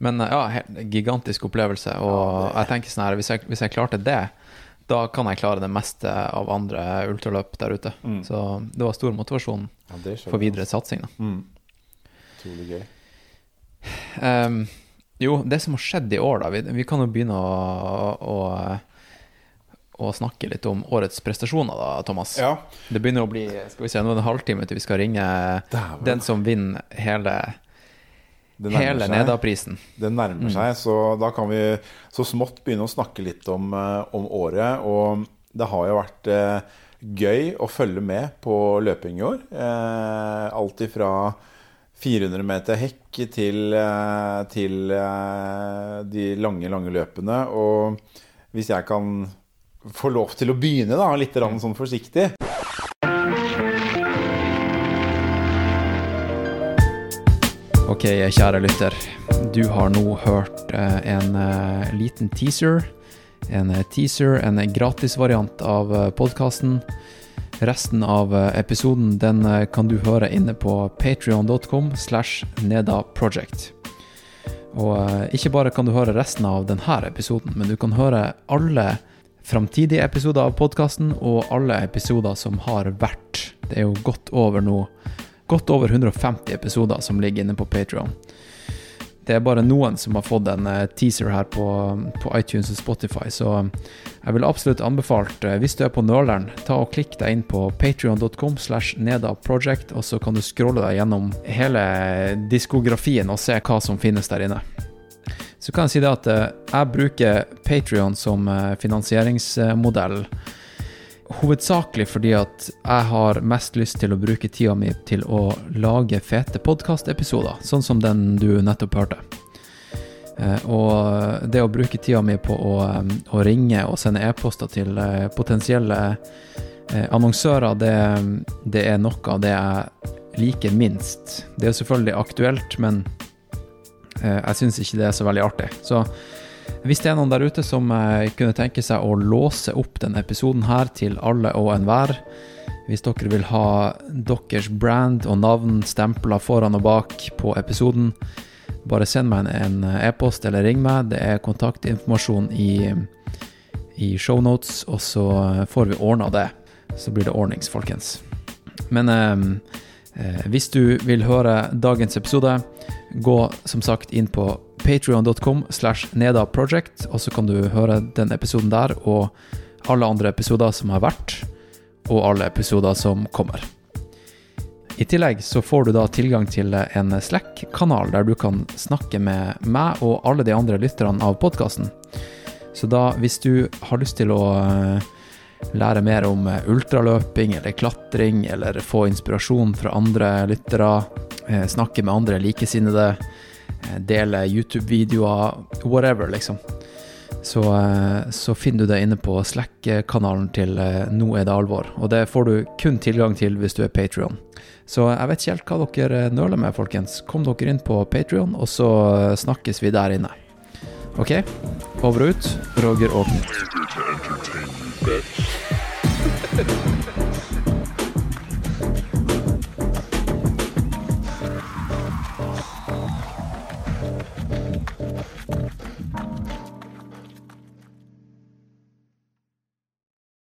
Men eh, ja, gigantisk opplevelse. Og jeg tenker sånn her hvis jeg, hvis jeg klarte det, da kan jeg klare det meste av andre ultraløp der ute. Mm. Så det var stor motivasjon Ja, for videre satsing. da. Mm. Utrolig gøy. Um, jo, det som har skjedd i år, da Vi, vi kan jo begynne å, å, å snakke litt om årets prestasjoner, da, Thomas. Ja. Det begynner å bli Skal vi se, nå er det en halvtime til vi skal ringe Dæven. den som vinner hele, hele. Neda-prisen. Det nærmer seg, så da kan vi så smått begynne å snakke litt om, eh, om året. Og det har jo vært eh, gøy å følge med på løping i år. Eh, alt ifra 400 meter hekk til, eh, til eh, de lange, lange løpene. Og hvis jeg kan få lov til å begynne, da, litt sånn forsiktig Ok, kjære lytter. Du har nå hørt eh, en eh, liten teaser. En eh, teaser, en gratisvariant av podkasten. Resten av episoden den kan du høre inne på patrion.com slash nedaproject. Og ikke bare kan du høre resten av denne episoden, men du kan høre alle framtidige episoder av podkasten og alle episoder som har vært. Det er jo godt over nå Godt over 150 episoder som ligger inne på Patreon. Det er bare noen som har fått en eh, teaser her på, på iTunes og Spotify, så jeg vil absolutt anbefalt, eh, hvis du er på nøleren, ta og klikk deg inn på patreon.com slash nedaproject, og så kan du scrolle deg gjennom hele diskografien og se hva som finnes der inne. Så kan jeg si det at eh, jeg bruker Patreon som eh, finansieringsmodell hovedsakelig fordi at jeg har mest lyst til å bruke tida mi til å lage fete podkastepisoder, sånn som den du nettopp hørte. Eh, Og det å bruke tida mi på å, å ringe og sende e-poster til potensielle annonsører, det, det er noe av det jeg liker minst. Det er selvfølgelig aktuelt, men jeg syns ikke det er så veldig artig. Så hvis det er noen der ute som eh, kunne tenke seg å låse opp denne episoden her til alle og enhver, hvis dere vil ha deres brand og navn stempla foran og bak på episoden, bare send meg en en e-post eller ring meg. Det er kontaktinformasjon i, i shownotes, og så får vi ordna det. Så blir det ordnings, folkens. Men eh, eh, hvis du vil høre dagens episode, gå som sagt inn på patreon.com slash nedaproject, og så kan du høre den episoden der, og alle andre episoder som har vært, og alle episoder som kommer. I tillegg så får du da tilgang til en Slack-kanal der du kan snakke med meg og alle de andre lytterne av podkasten. Så da, hvis du har lyst til å eh, lære mer om eh, ultraløping eller klatring, eller få inspirasjon fra andre lyttere, snakke med andre likesinnede, eh, dele YouTube-videoer, whatever, liksom. Så, eh, så finner du det inne på Slack-kanalen til eh, Nå er det alvor. Og det får du kun tilgang til hvis du er Patrion. Så jeg vet ikke helt hva dere eh, nøler med, folkens. Kom dere inn på Patrion, og så eh, snakkes vi der inne. Ok, over og ut. Roger og Knut. (laughs)